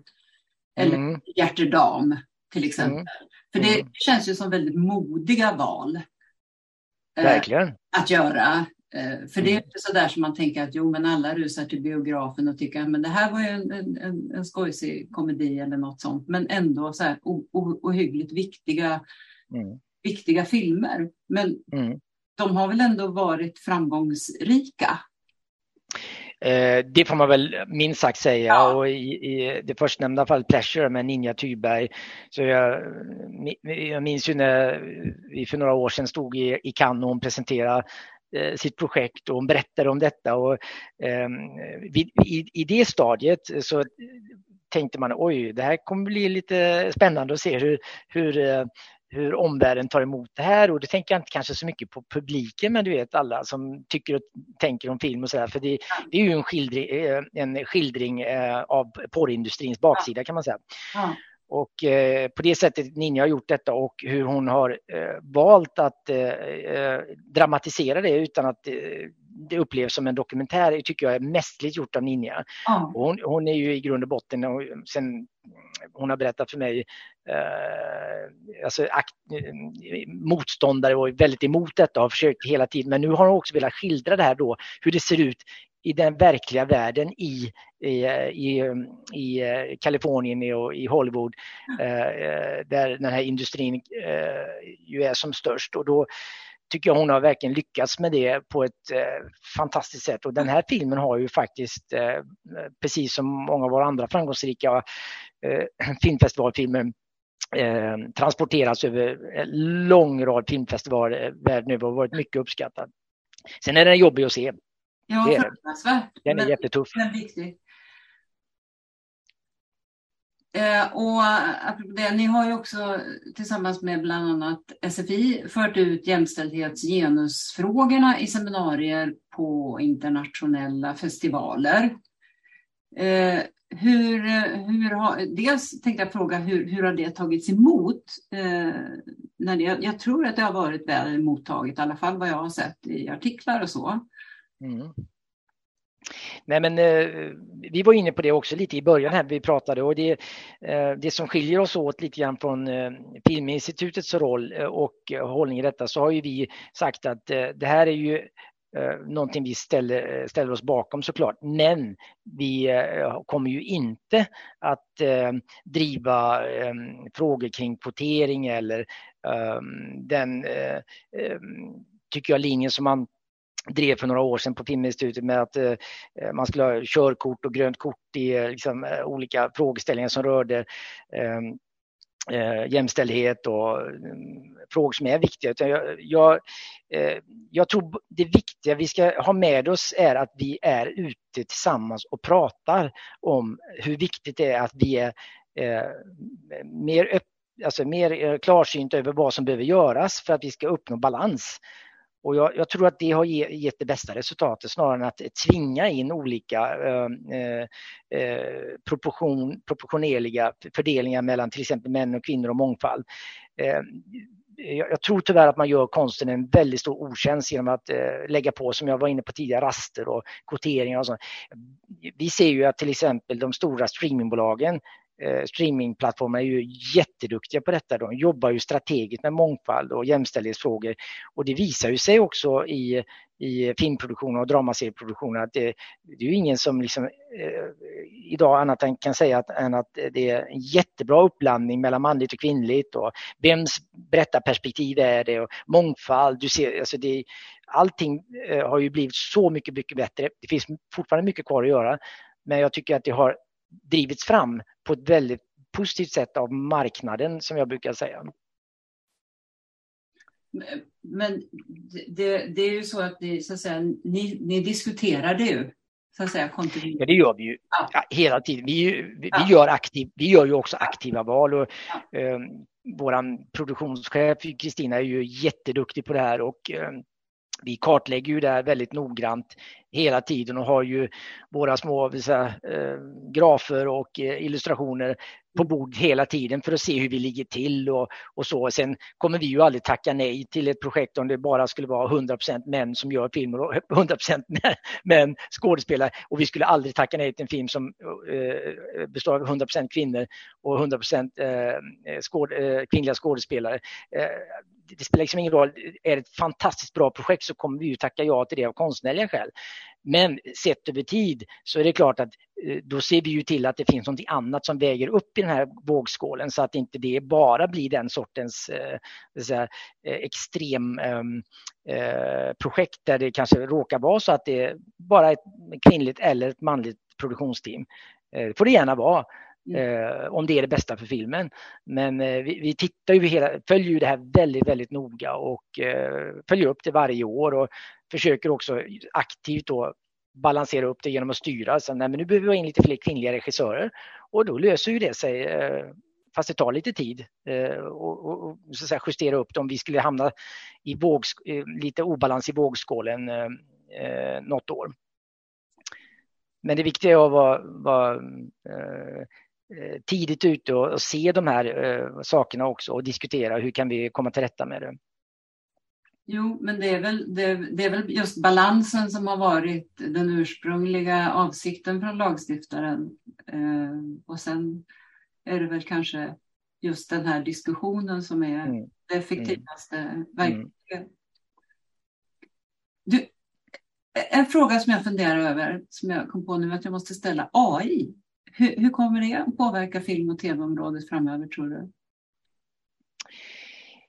eller mm. Hjärtedam till exempel. Mm. För det mm. känns ju som väldigt modiga val. Eh, Verkligen. Eh, att göra. Eh, för det är mm. inte så där som man tänker att jo, men alla rusar till biografen och tycker att det här var ju en, en, en skojsig komedi eller något sånt. Men ändå så här ohyggligt viktiga, mm. viktiga filmer. Men mm. de har väl ändå varit framgångsrika? Eh, det får man väl minst sagt säga ja. och i, i det förstnämnda fallet Pleasure med Ninja Thyberg. Så jag, jag minns ju när vi för några år sedan stod i, i Cannes och hon presenterade sitt projekt och hon berättade om detta. Och, eh, vid, i, I det stadiet så tänkte man oj, det här kommer bli lite spännande att se hur, hur eh, hur omvärlden tar emot det här och det tänker jag inte kanske så mycket på publiken men du vet alla som tycker och tänker om film och sådär för det, det, är ju en skildring, eh, en skildring eh, av porrindustrins baksida kan man säga. Ja. Och eh, på det sättet Ninja har gjort detta och hur hon har eh, valt att eh, dramatisera det utan att det upplevs som en dokumentär tycker jag är mästerligt gjort av Ninja. Ja. Hon, hon, är ju i grund och botten, och sen hon har berättat för mig, eh, alltså akt, motståndare var väldigt emot detta och har försökt hela tiden, men nu har hon också velat skildra det här då, hur det ser ut i den verkliga världen i, i, i, i Kalifornien och i Hollywood eh, där den här industrin eh, ju är som störst. Och då tycker jag hon har verkligen lyckats med det på ett eh, fantastiskt sätt. Och den här filmen har ju faktiskt, eh, precis som många av våra andra framgångsrika eh, filmfestivalfilmer, eh, transporterats över en lång rad filmfestivaler världen över och varit mycket uppskattad. Sen är den jobbig att se. Ja, fruktansvärt. Den är men, jättetuff. Men viktig. Eh, och det, ni har ju också tillsammans med bland annat SFI fört ut jämställdhetsgenusfrågorna i seminarier på internationella festivaler. Eh, hur, hur har, dels tänkte jag fråga hur, hur har det tagits emot? Eh, när det, jag tror att det har varit väl mottaget, i alla fall vad jag har sett i artiklar och så. Mm. Nej, men eh, vi var inne på det också lite i början här vi pratade och det, eh, det som skiljer oss åt lite grann från eh, Filminstitutets roll eh, och eh, hållning i detta så har ju vi sagt att eh, det här är ju eh, någonting vi ställer, eh, ställer oss bakom såklart. Men vi eh, kommer ju inte att driva frågor kring kvotering eller den, tycker jag, linjen som man drev för några år sedan på Filminstitutet med att eh, man skulle ha körkort och grönt kort i eh, liksom, eh, olika frågeställningar som rörde ehm, eh, jämställdhet och mm, frågor som är viktiga. Jag, jag, eh, jag, tror det viktiga vi ska ha med oss är att vi är ute tillsammans och pratar om hur viktigt det är att vi är eh, mer, öpp, alltså mer eh, klarsynt över vad som behöver göras för att vi ska uppnå balans. Och jag, jag, tror att det har gett det bästa resultatet snarare än att tvinga in olika ehm, eh, eh, proportion, proportionerliga fördelningar mellan till exempel män och kvinnor och mångfald. Eh, jag tror tyvärr att man gör konsten en väldigt stor otjänst genom att eh, lägga på, som jag var inne på tidigare, raster och kvoteringar och sånt. Vi ser ju att till exempel de stora streamingbolagen Eh, streamingplattformarna är ju jätteduktiga på detta. De jobbar ju strategiskt med mångfald och jämställdhetsfrågor och det visar ju sig också i, i filmproduktion och dramaserieproduktion att det, det är ju ingen som liksom, eh, idag annat än kan säga att, än att det är en jättebra uppblandning mellan manligt och kvinnligt och vems berättarperspektiv är det och mångfald. Du ser, alltså det, allting eh, har ju blivit så mycket, mycket bättre. Det finns fortfarande mycket kvar att göra men jag tycker att det har drivits fram på ett väldigt positivt sätt av marknaden som jag brukar säga. Men det, det är ju så att, ni, så att säga, ni, ni diskuterar det ju. Så att säga, ja, det gör vi ju ja. Ja, hela tiden. Vi, vi, ja. gör aktiv, vi gör ju också aktiva val. Och, eh, vår produktionschef Kristina är ju jätteduktig på det här och eh, vi kartlägger ju det här väldigt noggrant hela tiden och har ju våra små säga, eh, grafer och eh, illustrationer på bord hela tiden för att se hur vi ligger till och, och så. Sen kommer vi ju aldrig tacka nej till ett projekt om det bara skulle vara 100% män som gör filmer och 100% män skådespelare. Och vi skulle aldrig tacka nej till en film som eh, består av 100% kvinnor och 100 eh, skåd, eh, kvinnliga skådespelare. Eh, det spelar liksom ingen roll, är det ett fantastiskt bra projekt så kommer vi ju tacka ja till det av konstnärliga skäl. Men sett över tid så är det klart att eh, då ser vi ju till att det finns något annat som väger upp i den här vågskålen så att inte det bara blir den sortens eh, säga, eh, extrem ehm, eh, projekt där det kanske råkar vara så att det är bara ett kvinnligt eller ett manligt produktionsteam. Eh, det får det gärna vara. Mm. Eh, om det är det bästa för filmen. Men eh, vi, vi, tittar ju hela, följer ju det här väldigt, väldigt noga och eh, följer upp det varje år och försöker också aktivt då balansera upp det genom att styra. Så, nej, men nu behöver vi ha in lite fler kvinnliga regissörer och då löser ju det sig eh, fast det tar lite tid eh, och, och, och så att säga, justera upp det om vi skulle hamna i våg, eh, lite obalans i vågskålen eh, något år. Men det viktiga är att vara, vara eh, tidigt ute och, se de här eh, sakerna också och diskutera hur kan vi komma till rätta med det. Jo, men det är, väl, det, det, är väl just balansen som har varit den ursprungliga avsikten från lagstiftaren. Eh, och sen är det väl kanske just den här diskussionen som är mm. det effektivaste mm. verktyget. Du, en fråga som jag funderar över, som jag kom på nu att jag måste ställa. AI, hur, hur kommer det att påverka film och tv-området framöver tror du?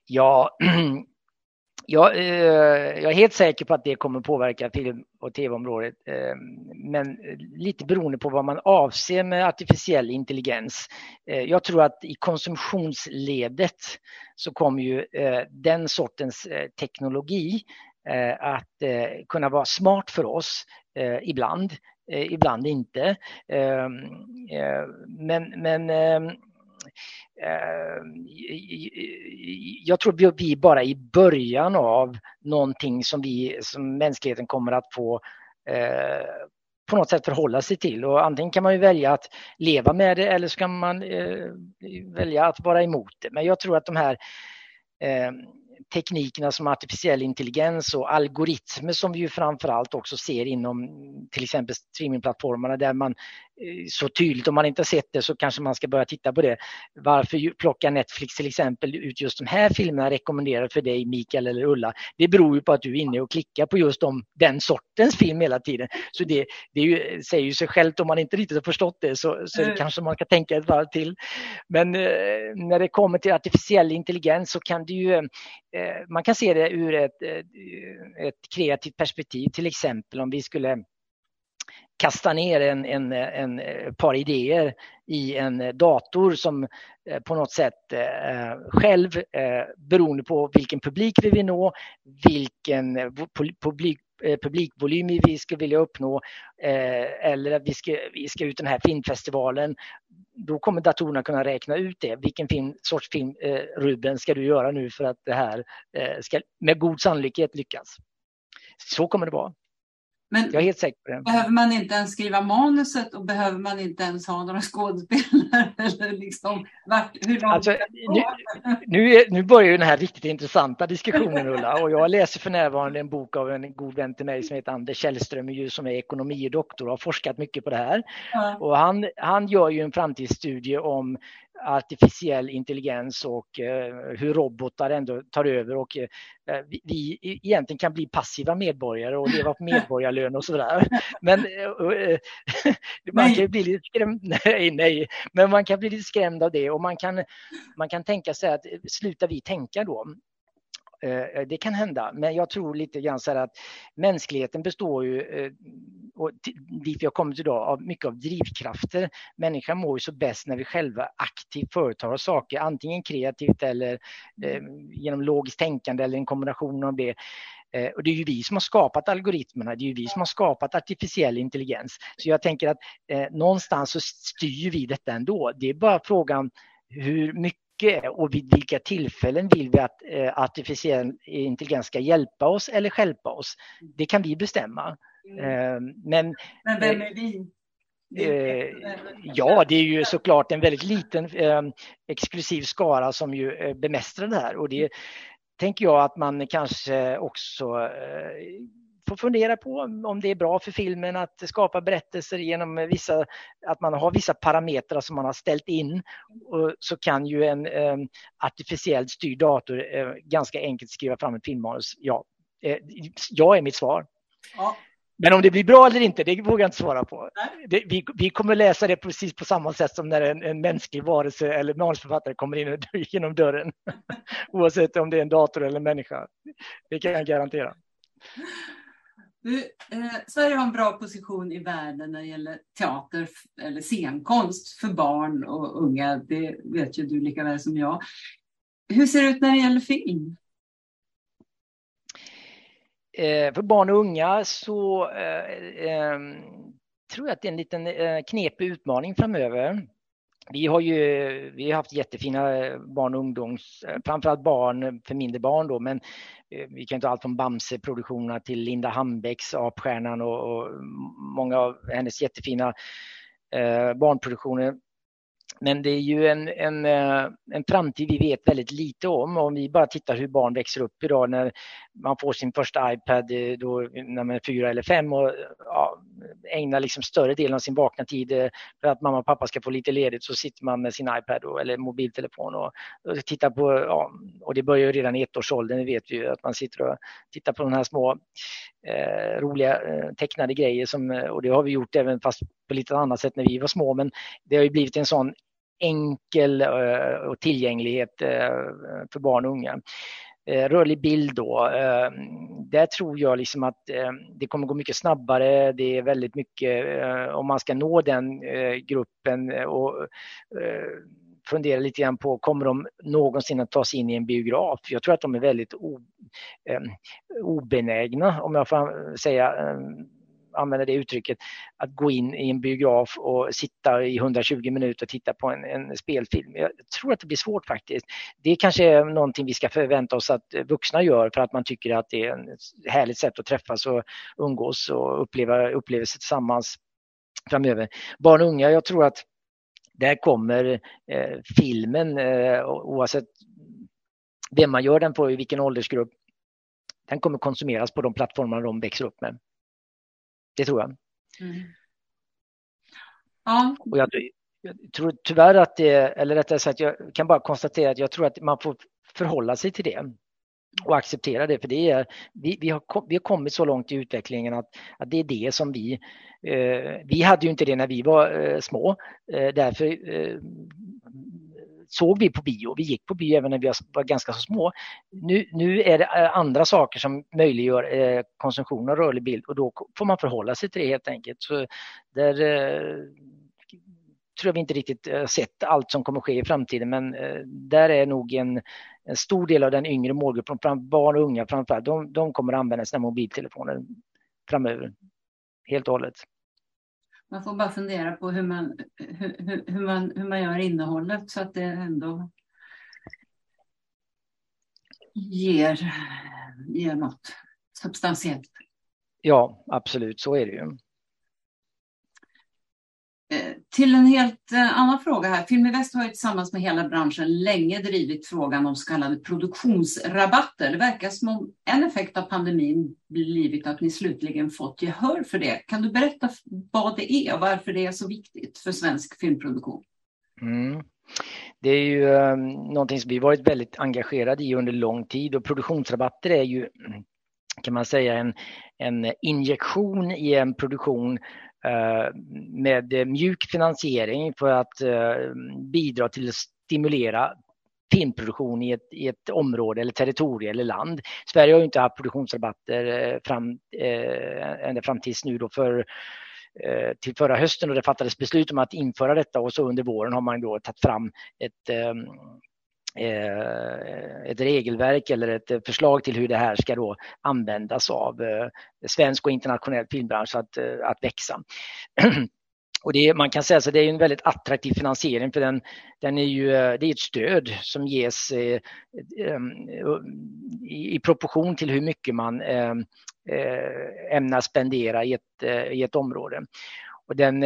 Ja, jag, eh, jag är helt säker på att det kommer påverka film och tv-området. Eh, men lite beroende på vad man avser med artificiell intelligens. Eh, jag tror att i konsumtionsledet så kommer ju eh, den sortens eh, teknologi eh, att kunna vara smart för oss ibland, Eh, ibland inte. Ehm, eh, men, men ehm, ehm, jag tror vi är bara i början av någonting som vi som mänskligheten kommer att få eh, på något sätt förhålla sig till och antingen kan man ju välja att leva med det eller så kan man välja att vara emot det. Men jag tror att de här eh, teknikerna som artificiell intelligens och algoritmer som vi ju framförallt också ser inom till exempel streamingplattformarna där man så tydligt. Om man inte har sett det så kanske man ska börja titta på det. Varför plockar Netflix till exempel ut just de här filmerna rekommenderade för dig Mikael eller Ulla? Det beror ju på att du är inne och klickar på just om den sortens film hela tiden. Så det, det ju, säger ju sig självt om man inte riktigt har förstått det så, så mm. kanske man ska tänka ett varv till. Men eh, när det kommer till artificiell intelligens så kan det ju, eh, man kan se det ur ett, eh, ett kreativt perspektiv. Till exempel om vi skulle kasta ner en, en, en, eh, par idéer i en eh, dator som eh, på något sätt eh, själv, eh, beroende på vilken publik vi vill nå, vilken publik, publikvolym vi skulle vilja uppnå eller att vi ska, vi ska ut den här filmfestivalen. Då kommer datorerna kunna räkna ut det. Vilken film, sorts film, Ruben, ska du göra nu för att det här ska med god sannolikhet lyckas? Så kommer det vara. Men jag är helt säker på det. Behöver man inte ens skriva manuset och behöver man inte ens ha några skådespelare? Eller liksom, vart, hur långt alltså, nu, nu, är, nu börjar den här riktigt intressanta diskussionen Ulla och jag läser för närvarande en bok av en god vän till mig som heter Anders Källström som är ekonomidoktor och har forskat mycket på det här. Ja. Och han, han gör ju en framtidsstudie om artificiell intelligens och eh, hur robotar ändå tar över och eh, vi, vi egentligen kan bli passiva medborgare och leva på medborgarlön och sådär. Men eh, man kan bli lite skrämd, nej, nej, men man kan bli lite skrämd av det och man kan, man kan tänka sig att slutar vi tänka då? Eh, eh, det kan hända, men jag tror lite grann så här att mänskligheten består ju, eh, och dit vi har kommit idag, av mycket av drivkrafter. Människan mår ju så bäst när vi själva aktivt företar oss saker, antingen kreativt eller genom logiskt tänkande eller en kombination av det. Och det är ju vi som har skapat algoritmerna, det är ju vi som har skapat artificiell intelligens. Så jag tänker att eh, någonstans så styr vi detta ändå. Det är bara frågan hur mycket mycket och vid vilka tillfällen vill vi att eh, artificiell intelligens ska hjälpa oss eller hjälpa oss? Det kan vi bestämma. Mm. Eh, men, men vem är vi? Eh, ja, det är ju såklart en väldigt liten eh, exklusiv skara som ju eh, bemästrar det här och det tänker jag att man kanske också eh, fundera på om det är bra för filmen att skapa berättelser genom vissa, att man har vissa parametrar som man har ställt in. Och så kan ju en eh, artificiellt styrd dator eh, ganska enkelt skriva fram ett filmmanus. Ja, eh, ja är mitt svar. Ja. Men om det blir bra eller inte, det vågar jag inte svara på. Det, vi, vi, kommer läsa det precis på samma sätt som när en, en mänsklig varelse eller manusförfattare kommer in genom dörren. Oavsett om det är en dator eller en människa. Det kan jag garantera. Du, eh, Sverige har en bra position i världen när det gäller teater eller scenkonst för barn och unga. Det vet ju du lika väl som jag. Hur ser det ut när det gäller film? Eh, för barn och unga så eh, eh tror jag att det är en liten eh, knepig utmaning framöver vi har ju vi har haft jättefina barn och ungdoms, eh, framförallt barn för mindre barn då, men eh, vi kan ta allt från Bamse-produktionerna till Linda Hambecks Apstjärnan och, och många av hennes jättefina eh, barnproduktioner men det är ju en, en, eh, en framtid vi vet väldigt lite om. Om vi bara tittar hur barn växer upp idag när man får sin första iPad då, när man är fyra eller fem och ja, ägnar liksom större delen av sin vakna tid eh, för att mamma och pappa ska få lite ledigt så sitter man med sin iPad och, eller mobiltelefon och, och tittar på, ja, och det börjar ju redan i ettårsåldern, det vet vi ju att man sitter och tittar på de här små eh, roliga eh, tecknade grejer som, eh, och det har vi gjort även fast på lite annat sätt när vi var små men det har ju blivit en sån enkel eh, och tillgänglighet för barn och unga. Eh, rörlig bild då, eh, där tror jag liksom att eh, det kommer gå mycket snabbare. Det är väldigt mycket, eh, om man ska nå den gruppen och fundera lite grann på, kommer de någonsin att ta sig in i en biograf? Jag tror att de är väldigt obenägna, om jag får säga använda det uttrycket, att gå in i en biograf och sitta i 120 minuter och titta på en, en spelfilm. Jag tror att det blir svårt faktiskt. Det kanske är någonting vi ska förvänta oss att vuxna gör för att man tycker att det är ett härligt sätt att träffas och umgås och uppleva upplevelser tillsammans framöver. Barn och unga, jag tror att där kommer eh, filmen, eh, oavsett vem man gör den på, i vilken åldersgrupp, den kommer konsumeras på de plattformar de växer upp med. Det tror jag. Mm. Ja. Och jag, jag, tror tyvärr att det, eller rättare sagt, jag kan bara konstatera att jag tror att man får förhålla sig till det och acceptera det. För det är, vi, vi, har, vi har kommit så långt i utvecklingen att, att det är det som vi... Eh, vi hade ju inte det när vi var eh, små. Eh, därför eh, såg vi på bio. Vi gick på bio även när vi var ganska så små. Nu, nu är det eh, andra saker som möjliggör eh, konsumtion av rörlig bild och då får man förhålla sig till det helt enkelt. Så där eh, tror jag vi inte riktigt eh, sett allt som kommer ske i framtiden men eh, där är nog en, en stor del av den yngre målgruppen, barn och unga framförallt, de, de kommer använda sina mobiltelefoner framöver helt och hållet. Man får bara fundera på hur man, hur, hur, man, hur man gör innehållet så att det ändå ger, ger något substantiellt. Ja, absolut, så är det ju. Eh, till en helt eh, annan fråga här. Film Väst har ju tillsammans med hela branschen länge drivit frågan om så kallade produktionsrabatter. Det verkar som om en effekt av pandemin blivit att ni slutligen fått gehör för det. Kan du berätta vad det är och varför det är så viktigt för svensk filmproduktion? Mm. Det är ju um, någonting som vi varit väldigt engagerade i under lång tid och produktionsrabatter är ju kan man säga en, en injektion i en produktion Eh, med eh, mjuk finansiering för att eh, bidra till att stimulera filmproduktion i ett, i ett område eller territorium eller land. Sverige har inte haft produktionsrabatter fram, eh, ända fram tills nu då för till förra hösten och det fattades beslut om att införa detta och så under våren har man då tagit fram ett Eh, Eh, ett regelverk eller ett förslag till hur det här ska då användas av eh, svensk och internationell filmbransch att, eh, att växa. Och det, man kan säga att det är en väldigt attraktiv finansiering för den, den är ju, det är ett stöd som ges eh, um, i, i proportion till hur mycket man eh, ämnar spendera i ett, i ett område. Och den,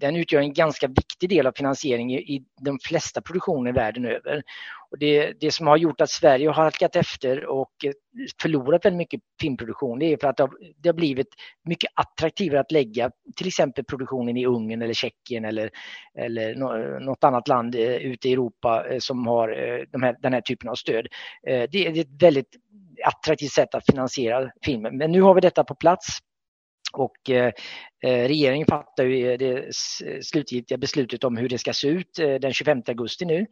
den utgör en ganska viktig del av finansieringen i de flesta produktioner världen över. Och det, det som har gjort att Sverige har halkat efter och eh, förlorat väldigt mycket filmproduktion det är för att det har, det har blivit mycket attraktivare att lägga till exempel produktionen i Ungern eller Tjeckien eller, eller något annat land eh, ute i Europa eh, som har de här, den här typen av stöd. Det är ett väldigt attraktivt sätt att finansiera filmen. Men nu har vi detta på plats och eh, eh, regeringen fattar ju det slutgiltiga beslutet om hur det ska se ut eh, den 25 augusti nu.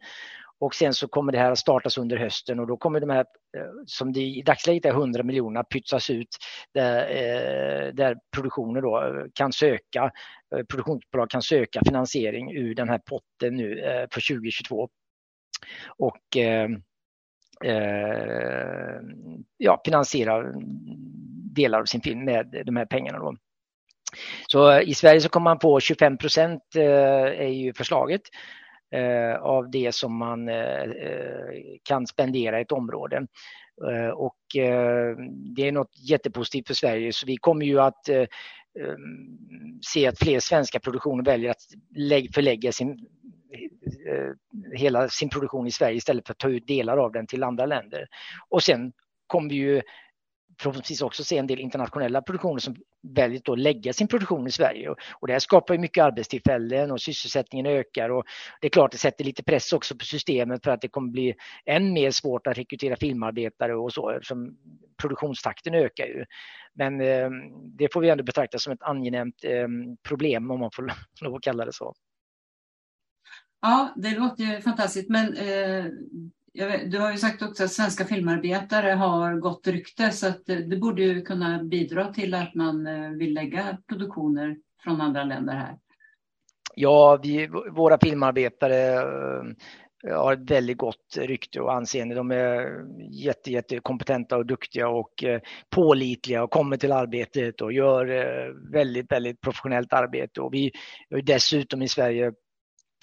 Och sen så kommer det här att startas under hösten och då kommer de här, eh, som det i dagsläget är 100 miljoner, pytsas ut där, eh, där produktioner då kan söka, produktionsbolag kan söka finansiering ur den här potten nu för 2022. Och ja, finansiera delar av sin film med de här pengarna. Då. Så eh, i Sverige så kommer man på 25 procent eh, är ju förslaget eh, av det som man kan spendera i ett område. Och det är något jättepositivt för Sverige så vi kommer ju att ehm, se att fler svenska produktioner väljer att förlägga sin hela sin produktion i Sverige istället för att ta ut delar av den till andra länder. Och sen kommer vi ju förhoppningsvis också se en del internationella produktioner som väljer att lägga sin produktion i Sverige. Och det här skapar ju mycket arbetstillfällen och sysselsättningen ökar och det är klart det sätter lite press också på systemet för att det kommer bli än mer svårt att rekrytera filmarbetare och så eftersom produktionstakten ökar ju. Men eh, det får vi ändå betrakta som ett angenämt eh, problem om man får lov att kalla det så. Ja, det låter ju fantastiskt men eh, vet, du har ju sagt också att svenska filmarbetare har gott rykte så att eh, det borde ju kunna bidra till att man eh, vill lägga produktioner från andra länder här. Ja, vi, våra filmarbetare eh, har ett väldigt gott rykte och anseende. De är jätte, jätte kompetenta och duktiga och pålitliga och kommer till arbetet och gör väldigt, väldigt professionellt arbete. Och vi har dessutom i Sverige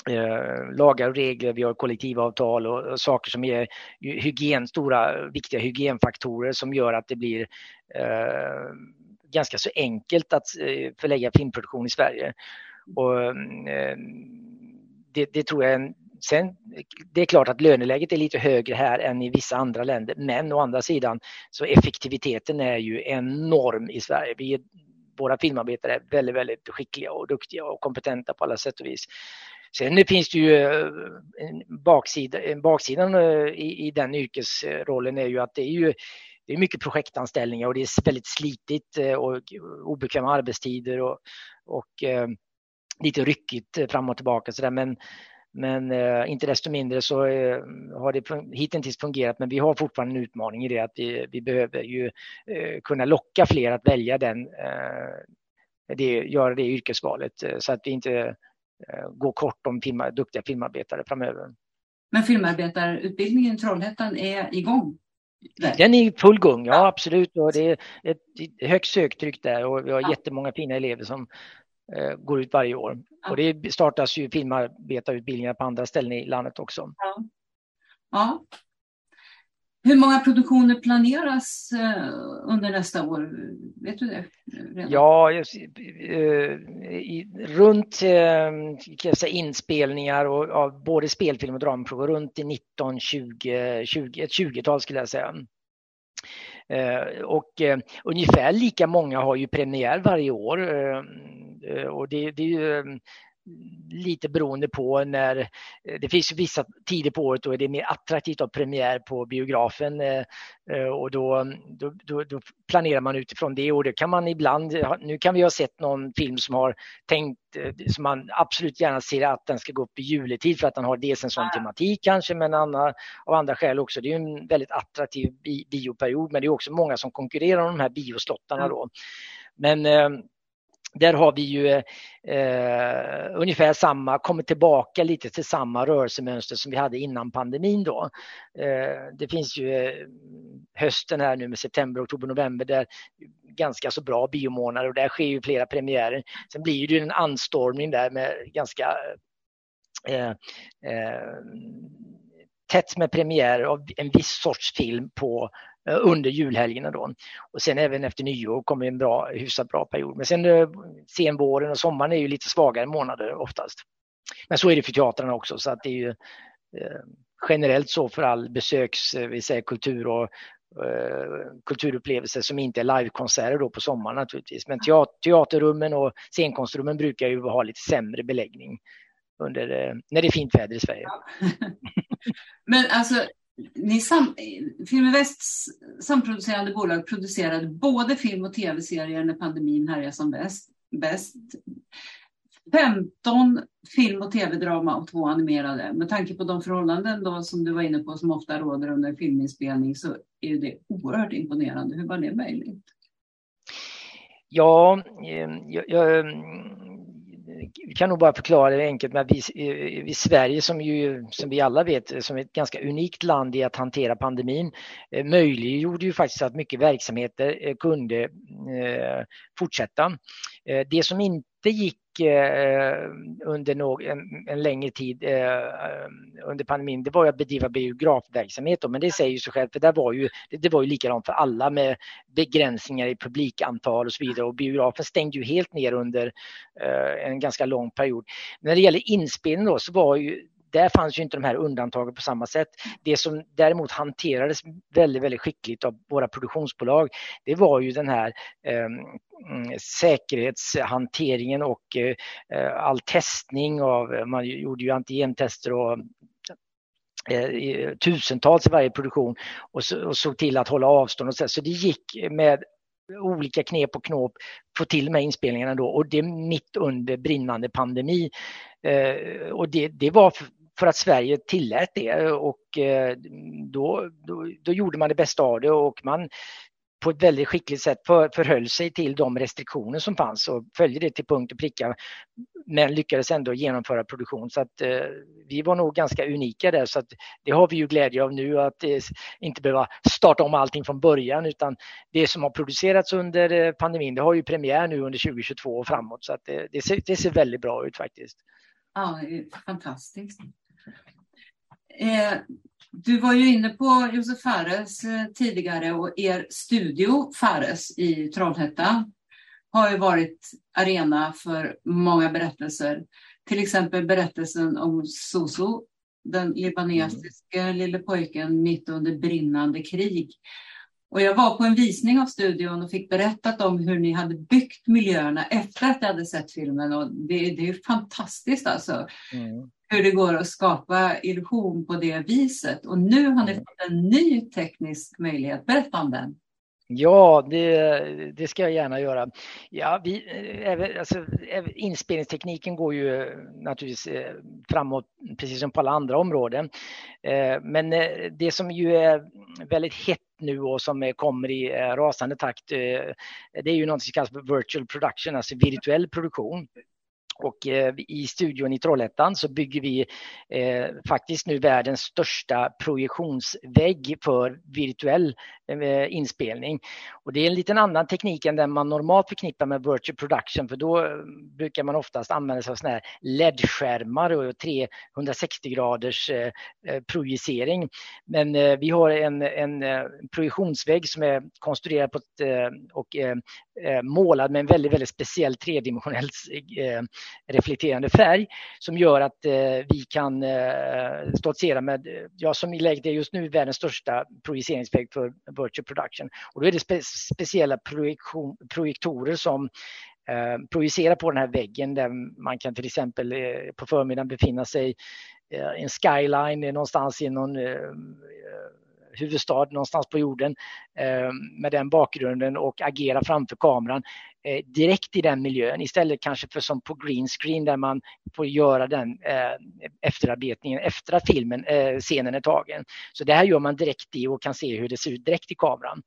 eh, lagar och regler, vi har kollektivavtal och, och saker som är hygien, stora viktiga hygienfaktorer som gör att det blir eh, ganska så enkelt att eh, förlägga filmproduktion i Sverige. Och, eh, det, det, tror jag en, Sen, det är klart att löneläget är lite högre här än i vissa andra länder, men å andra sidan så effektiviteten är ju enorm i Sverige. Vi, våra filmarbetare är väldigt, väldigt skickliga och duktiga och kompetenta på alla sätt och vis. Sen finns det ju eh, en baksida, en baksidan eh, i, i den yrkesrollen är ju att det är ju det är mycket projektanställningar och det är väldigt slitigt eh, och obekväma arbetstider och, och eh, lite ryckigt fram och tillbaka. Så där. Men, men eh, inte desto mindre så eh, har det hittills fungerat men vi har fortfarande en utmaning i det att vi, vi behöver ju kunna locka fler att välja den, det, göra det yrkesvalet så att vi inte gå kort om filma, duktiga filmarbetare framöver. Men filmarbetarutbildningen i Trollhättan är igång? Där. Den är i full gång, ja, absolut. Och det är ett högt söktryck där och vi har ja. jättemånga fina elever som eh, går ut varje år. Ja. Och det startas ju filmarbetarutbildningar på andra ställen i landet också. Ja. Hur många produktioner planeras eh, under nästa år? Vet du det? Redan? Ja, eh, runt eh, kan säga, inspelningar och, av både spelfilm och dramaprov runt i 19, 20, 20 ett 20-tal skulle jag säga. Eh, och eh, ungefär lika många har ju premiär varje år. och det, det är ju lite beroende på när eh, det finns vissa tider på året då är det mer attraktivt att ha premiär på biografen eh, eh, och då, då, då, då, planerar man utifrån det och det kan man ibland, nu kan vi ha sett någon film som har tänkt, som man absolut gärna ser att den ska gå upp i juletid för att den har dels en sån tematik kanske men andra, av andra skäl också. Det är en väldigt attraktiv bioperiod men det är också många som konkurrerar om de här bioslottarna då. Men där har vi ju eh, ungefär samma, kommit tillbaka lite till samma rörelsemönster som vi hade innan pandemin då. Eh, det finns ju eh, hösten här nu med september, oktober, november där ganska så bra biomånader och där sker ju flera premiärer. Sen blir det ju en anstormning där med ganska eh, eh, tätt med premiärer av en viss sorts film på Eh, under julhelgerna då. Och sen även efter nyår kommer en bra, hyfsat bra period. Men sen eh, sen våren och sommaren är ju lite svagare månader oftast. Men så är det för teatrarna också så att det är ju eh, generellt så för all besöks, eh, vi säger kultur och kulturupplevelser som inte är livekonserter då på sommaren naturligtvis. Men teaterrummen och scenkonstrummen brukar ju ha lite sämre beläggning under, när det är fint väder i Sverige. Men alltså ni sam, västs samproducerande bolag producerade både film och tv-serier när pandemin härjade som bäst. bäst. 15 film och tv-drama och två animerade. Med tanke på de förhållanden då som du var inne på som ofta råder under filminspelning så är det oerhört imponerande. Hur var det möjligt? Ja, eh, jag, jag vi kan nog bara förklara det enkelt med att vi eh, i Sverige som ju, som vi alla vet, eh, som ett ganska unikt land i att hantera pandemin, eh, möjliggjorde ju faktiskt att mycket verksamheter kunde fortsätta. Det som inte gick eh, under någon, en, en längre tid eh, under pandemin, det var att bedriva biografverksamhet. då, Men det säger ju sig självt, för där var ju, det var ju likadant för alla med begränsningar i publikantal och så vidare. Och biografen stängde ju helt ner under eh, en ganska lång period. När det gäller inspelning då så var ju där fanns ju inte de här undantagen på samma sätt. Det som däremot hanterades väldigt, väldigt skickligt av våra produktionsbolag, det var ju den här eh, säkerhetshanteringen och eh, all testning av, eh, man gjorde ju antigentester och eh, tusentals i varje produktion och, så, och såg till att hålla avstånd och så. Så det gick med olika knep och knåp få till med inspelningarna då och det mitt under brinnande pandemi. Eh, och det, det var för att Sverige tillät det och eh, då, då, då, gjorde man det bästa av det och man på ett väldigt skickligt sätt för, förhöll sig till de restriktioner som fanns och följde det till punkt och pricka men lyckades ändå genomföra produktion. Så att eh, vi var nog ganska unika där så att det har vi ju glädje av nu att eh, inte behöva starta om allting från början utan det som har producerats under eh, pandemin det har ju premiär nu under 2022 och framåt så att det, det, ser, det ser väldigt bra ut faktiskt. Ja, fantastiskt. Eh, du var ju inne på Josef Fares eh, tidigare och er studio Fares i Trollhättan har ju varit arena för många berättelser. Till exempel berättelsen om Soso, den libanesiske mm. lille pojken mitt under brinnande krig. Och jag var på en visning av studion och fick berättat om hur ni hade byggt miljöerna efter att jag hade sett filmen. Och det, det är fantastiskt alltså. Mm hur det går att skapa illusion på det viset. Och nu har ni mm. fått en ny teknisk möjlighet. Berätta om den. Ja, det, det, ska jag gärna göra. Ja, vi, alltså, inspelningstekniken går ju naturligtvis eh, framåt precis som på alla andra områden. Eh, men eh, det som ju är väldigt hett nu och som kommer i eh, rasande takt, eh, det är ju något som kallas virtual production, alltså virtuell produktion. Och eh, i studion i Trollhättan så bygger vi eh, faktiskt nu världens största projektionsvägg för virtuell eh, inspelning. Och det är en liten annan teknik än den man normalt förknippar med virtual production för då eh, brukar man oftast använda sig av såna här LED-skärmar och 360 graders eh, eh, projicering. Men eh, vi har en, en projektionsvägg som är konstruerad på ett, och målad med en väldigt, väldigt speciell tredimensionell reflekterande färg som gör att eh, vi kan eh, stoltsera med, eh, ja som i läget är just nu, världens största projiceringsväg för virtual production. Och då är det spe speciella projektion, projektorer som eh, projicerar på den här väggen där man kan till exempel eh, på förmiddagen befinna sig eh, i en skyline eh, någonstans i någon eh, eh huvudstad någonstans på jorden eh, med den bakgrunden och agera framför kameran eh, direkt i den miljön istället kanske för som på green screen där man får göra den eh, efterarbetningen efter att filmen, scenen är tagen. Så det här gör man direkt i och kan se hur det ser ut direkt i kameran.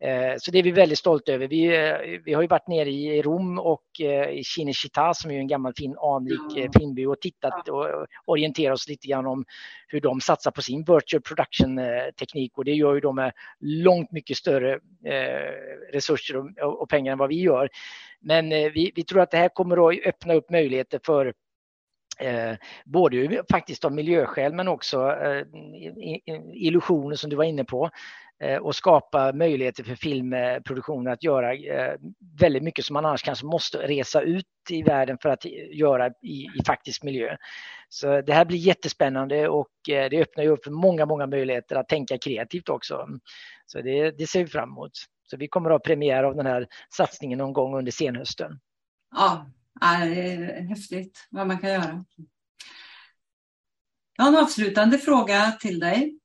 Eh, så det är vi väldigt stolta över. Vi, eh, vi har ju varit nere i Rom och eh, i Cinecittà som är en gammal fin anrik filmby och tittat och orienterat oss lite grann om hur de satsar på sin virtual production teknik och det gör ju de med långt mycket större resurser och pengar än vad vi gör. Men vi, vi tror att det här kommer att öppna upp möjligheter för Eh, både faktiskt av miljöskäl men också eh, illusioner som du var inne på. Eh, och skapa möjligheter för filmproduktionen att göra eh, väldigt mycket som man annars kanske måste resa ut i världen för att göra i, i faktisk miljö. Så det här blir jättespännande och eh, det öppnar ju upp för många, många möjligheter att tänka kreativt också. Så det, det ser vi fram emot. Så vi kommer att ha premiär av den här satsningen någon gång under senhösten. Ja, det är häftigt vad man kan göra. Jag har en avslutande fråga till dig.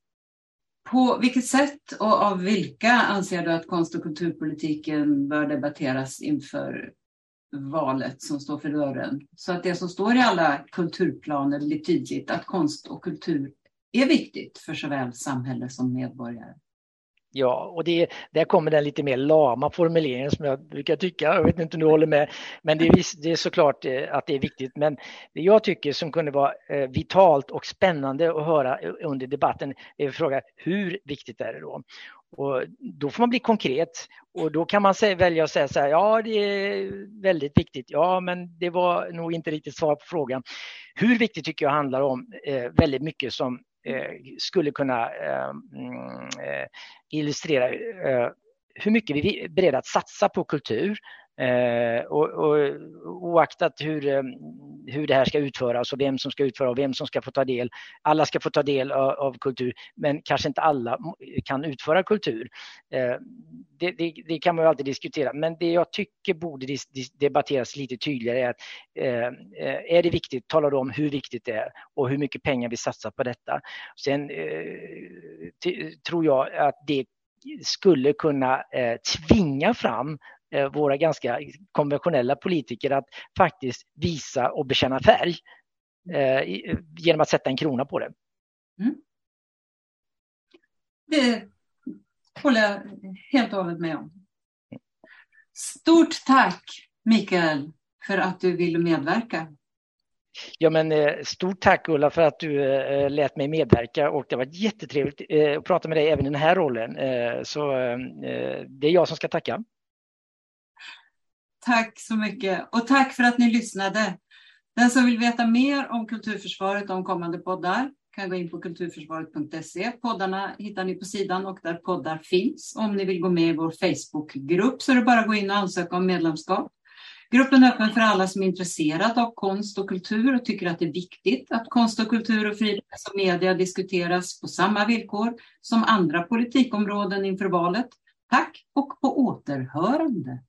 På vilket sätt och av vilka anser du att konst och kulturpolitiken bör debatteras inför valet som står för dörren? Så att det som står i alla kulturplaner blir tydligt att konst och kultur är viktigt för såväl samhälle som medborgare. Ja, och det, där kommer den lite mer lama formuleringen som jag brukar tycka. Jag vet inte om du håller med. Men det är, det är såklart eh, att det är viktigt. Men det jag tycker som kunde vara eh, vitalt och spännande att höra eh, under debatten är fråga hur viktigt är det då? Och då får man bli konkret och då kan man välja att säga så här, ja det är väldigt viktigt, ja men det var nog inte riktigt svar på frågan. Hur viktigt tycker jag handlar om eh, väldigt mycket som Eh, skulle kunna eh, mm, eh illustrera eh, hur mycket vi är beredda att satsa på kultur Eh, och, och, oaktat hur, eh, hur det här ska utföras och vem som ska utföra och vem som ska få ta del. Alla ska få ta del av, av kultur, men kanske inte alla kan utföra kultur. Eh, det, det, det, kan man ju alltid diskutera, men det jag tycker borde debatteras lite tydligare är att eh, är det viktigt, tala då om hur viktigt det är och hur mycket pengar vi satsar på detta. Sen eh, tror jag att det skulle kunna eh, tvinga fram våra ganska konventionella politiker att faktiskt visa och bekänna färg eh, genom att sätta en krona på det. Mm. Det håller jag helt och hållet med om. Stort tack Mikael för att du ville medverka. Ja, men eh, stort tack Ulla för att du lät mig medverka och det var jättetrevligt att prata med dig även i den här rollen. Så det är jag som ska tacka. Tack så mycket och tack för att ni lyssnade. Den som vill veta mer om Kulturförsvaret och om kommande poddar kan gå in på kulturförsvaret.se. Poddarna hittar ni på sidan och där poddar finns. Om ni vill gå med i vår Facebookgrupp så är det bara att gå in och ansöka om medlemskap. Gruppen är öppen för alla som är intresserade av konst och kultur och tycker att det är viktigt att konst och kultur och frihet och media diskuteras på samma villkor som andra politikområden inför valet. Tack och på återhörande.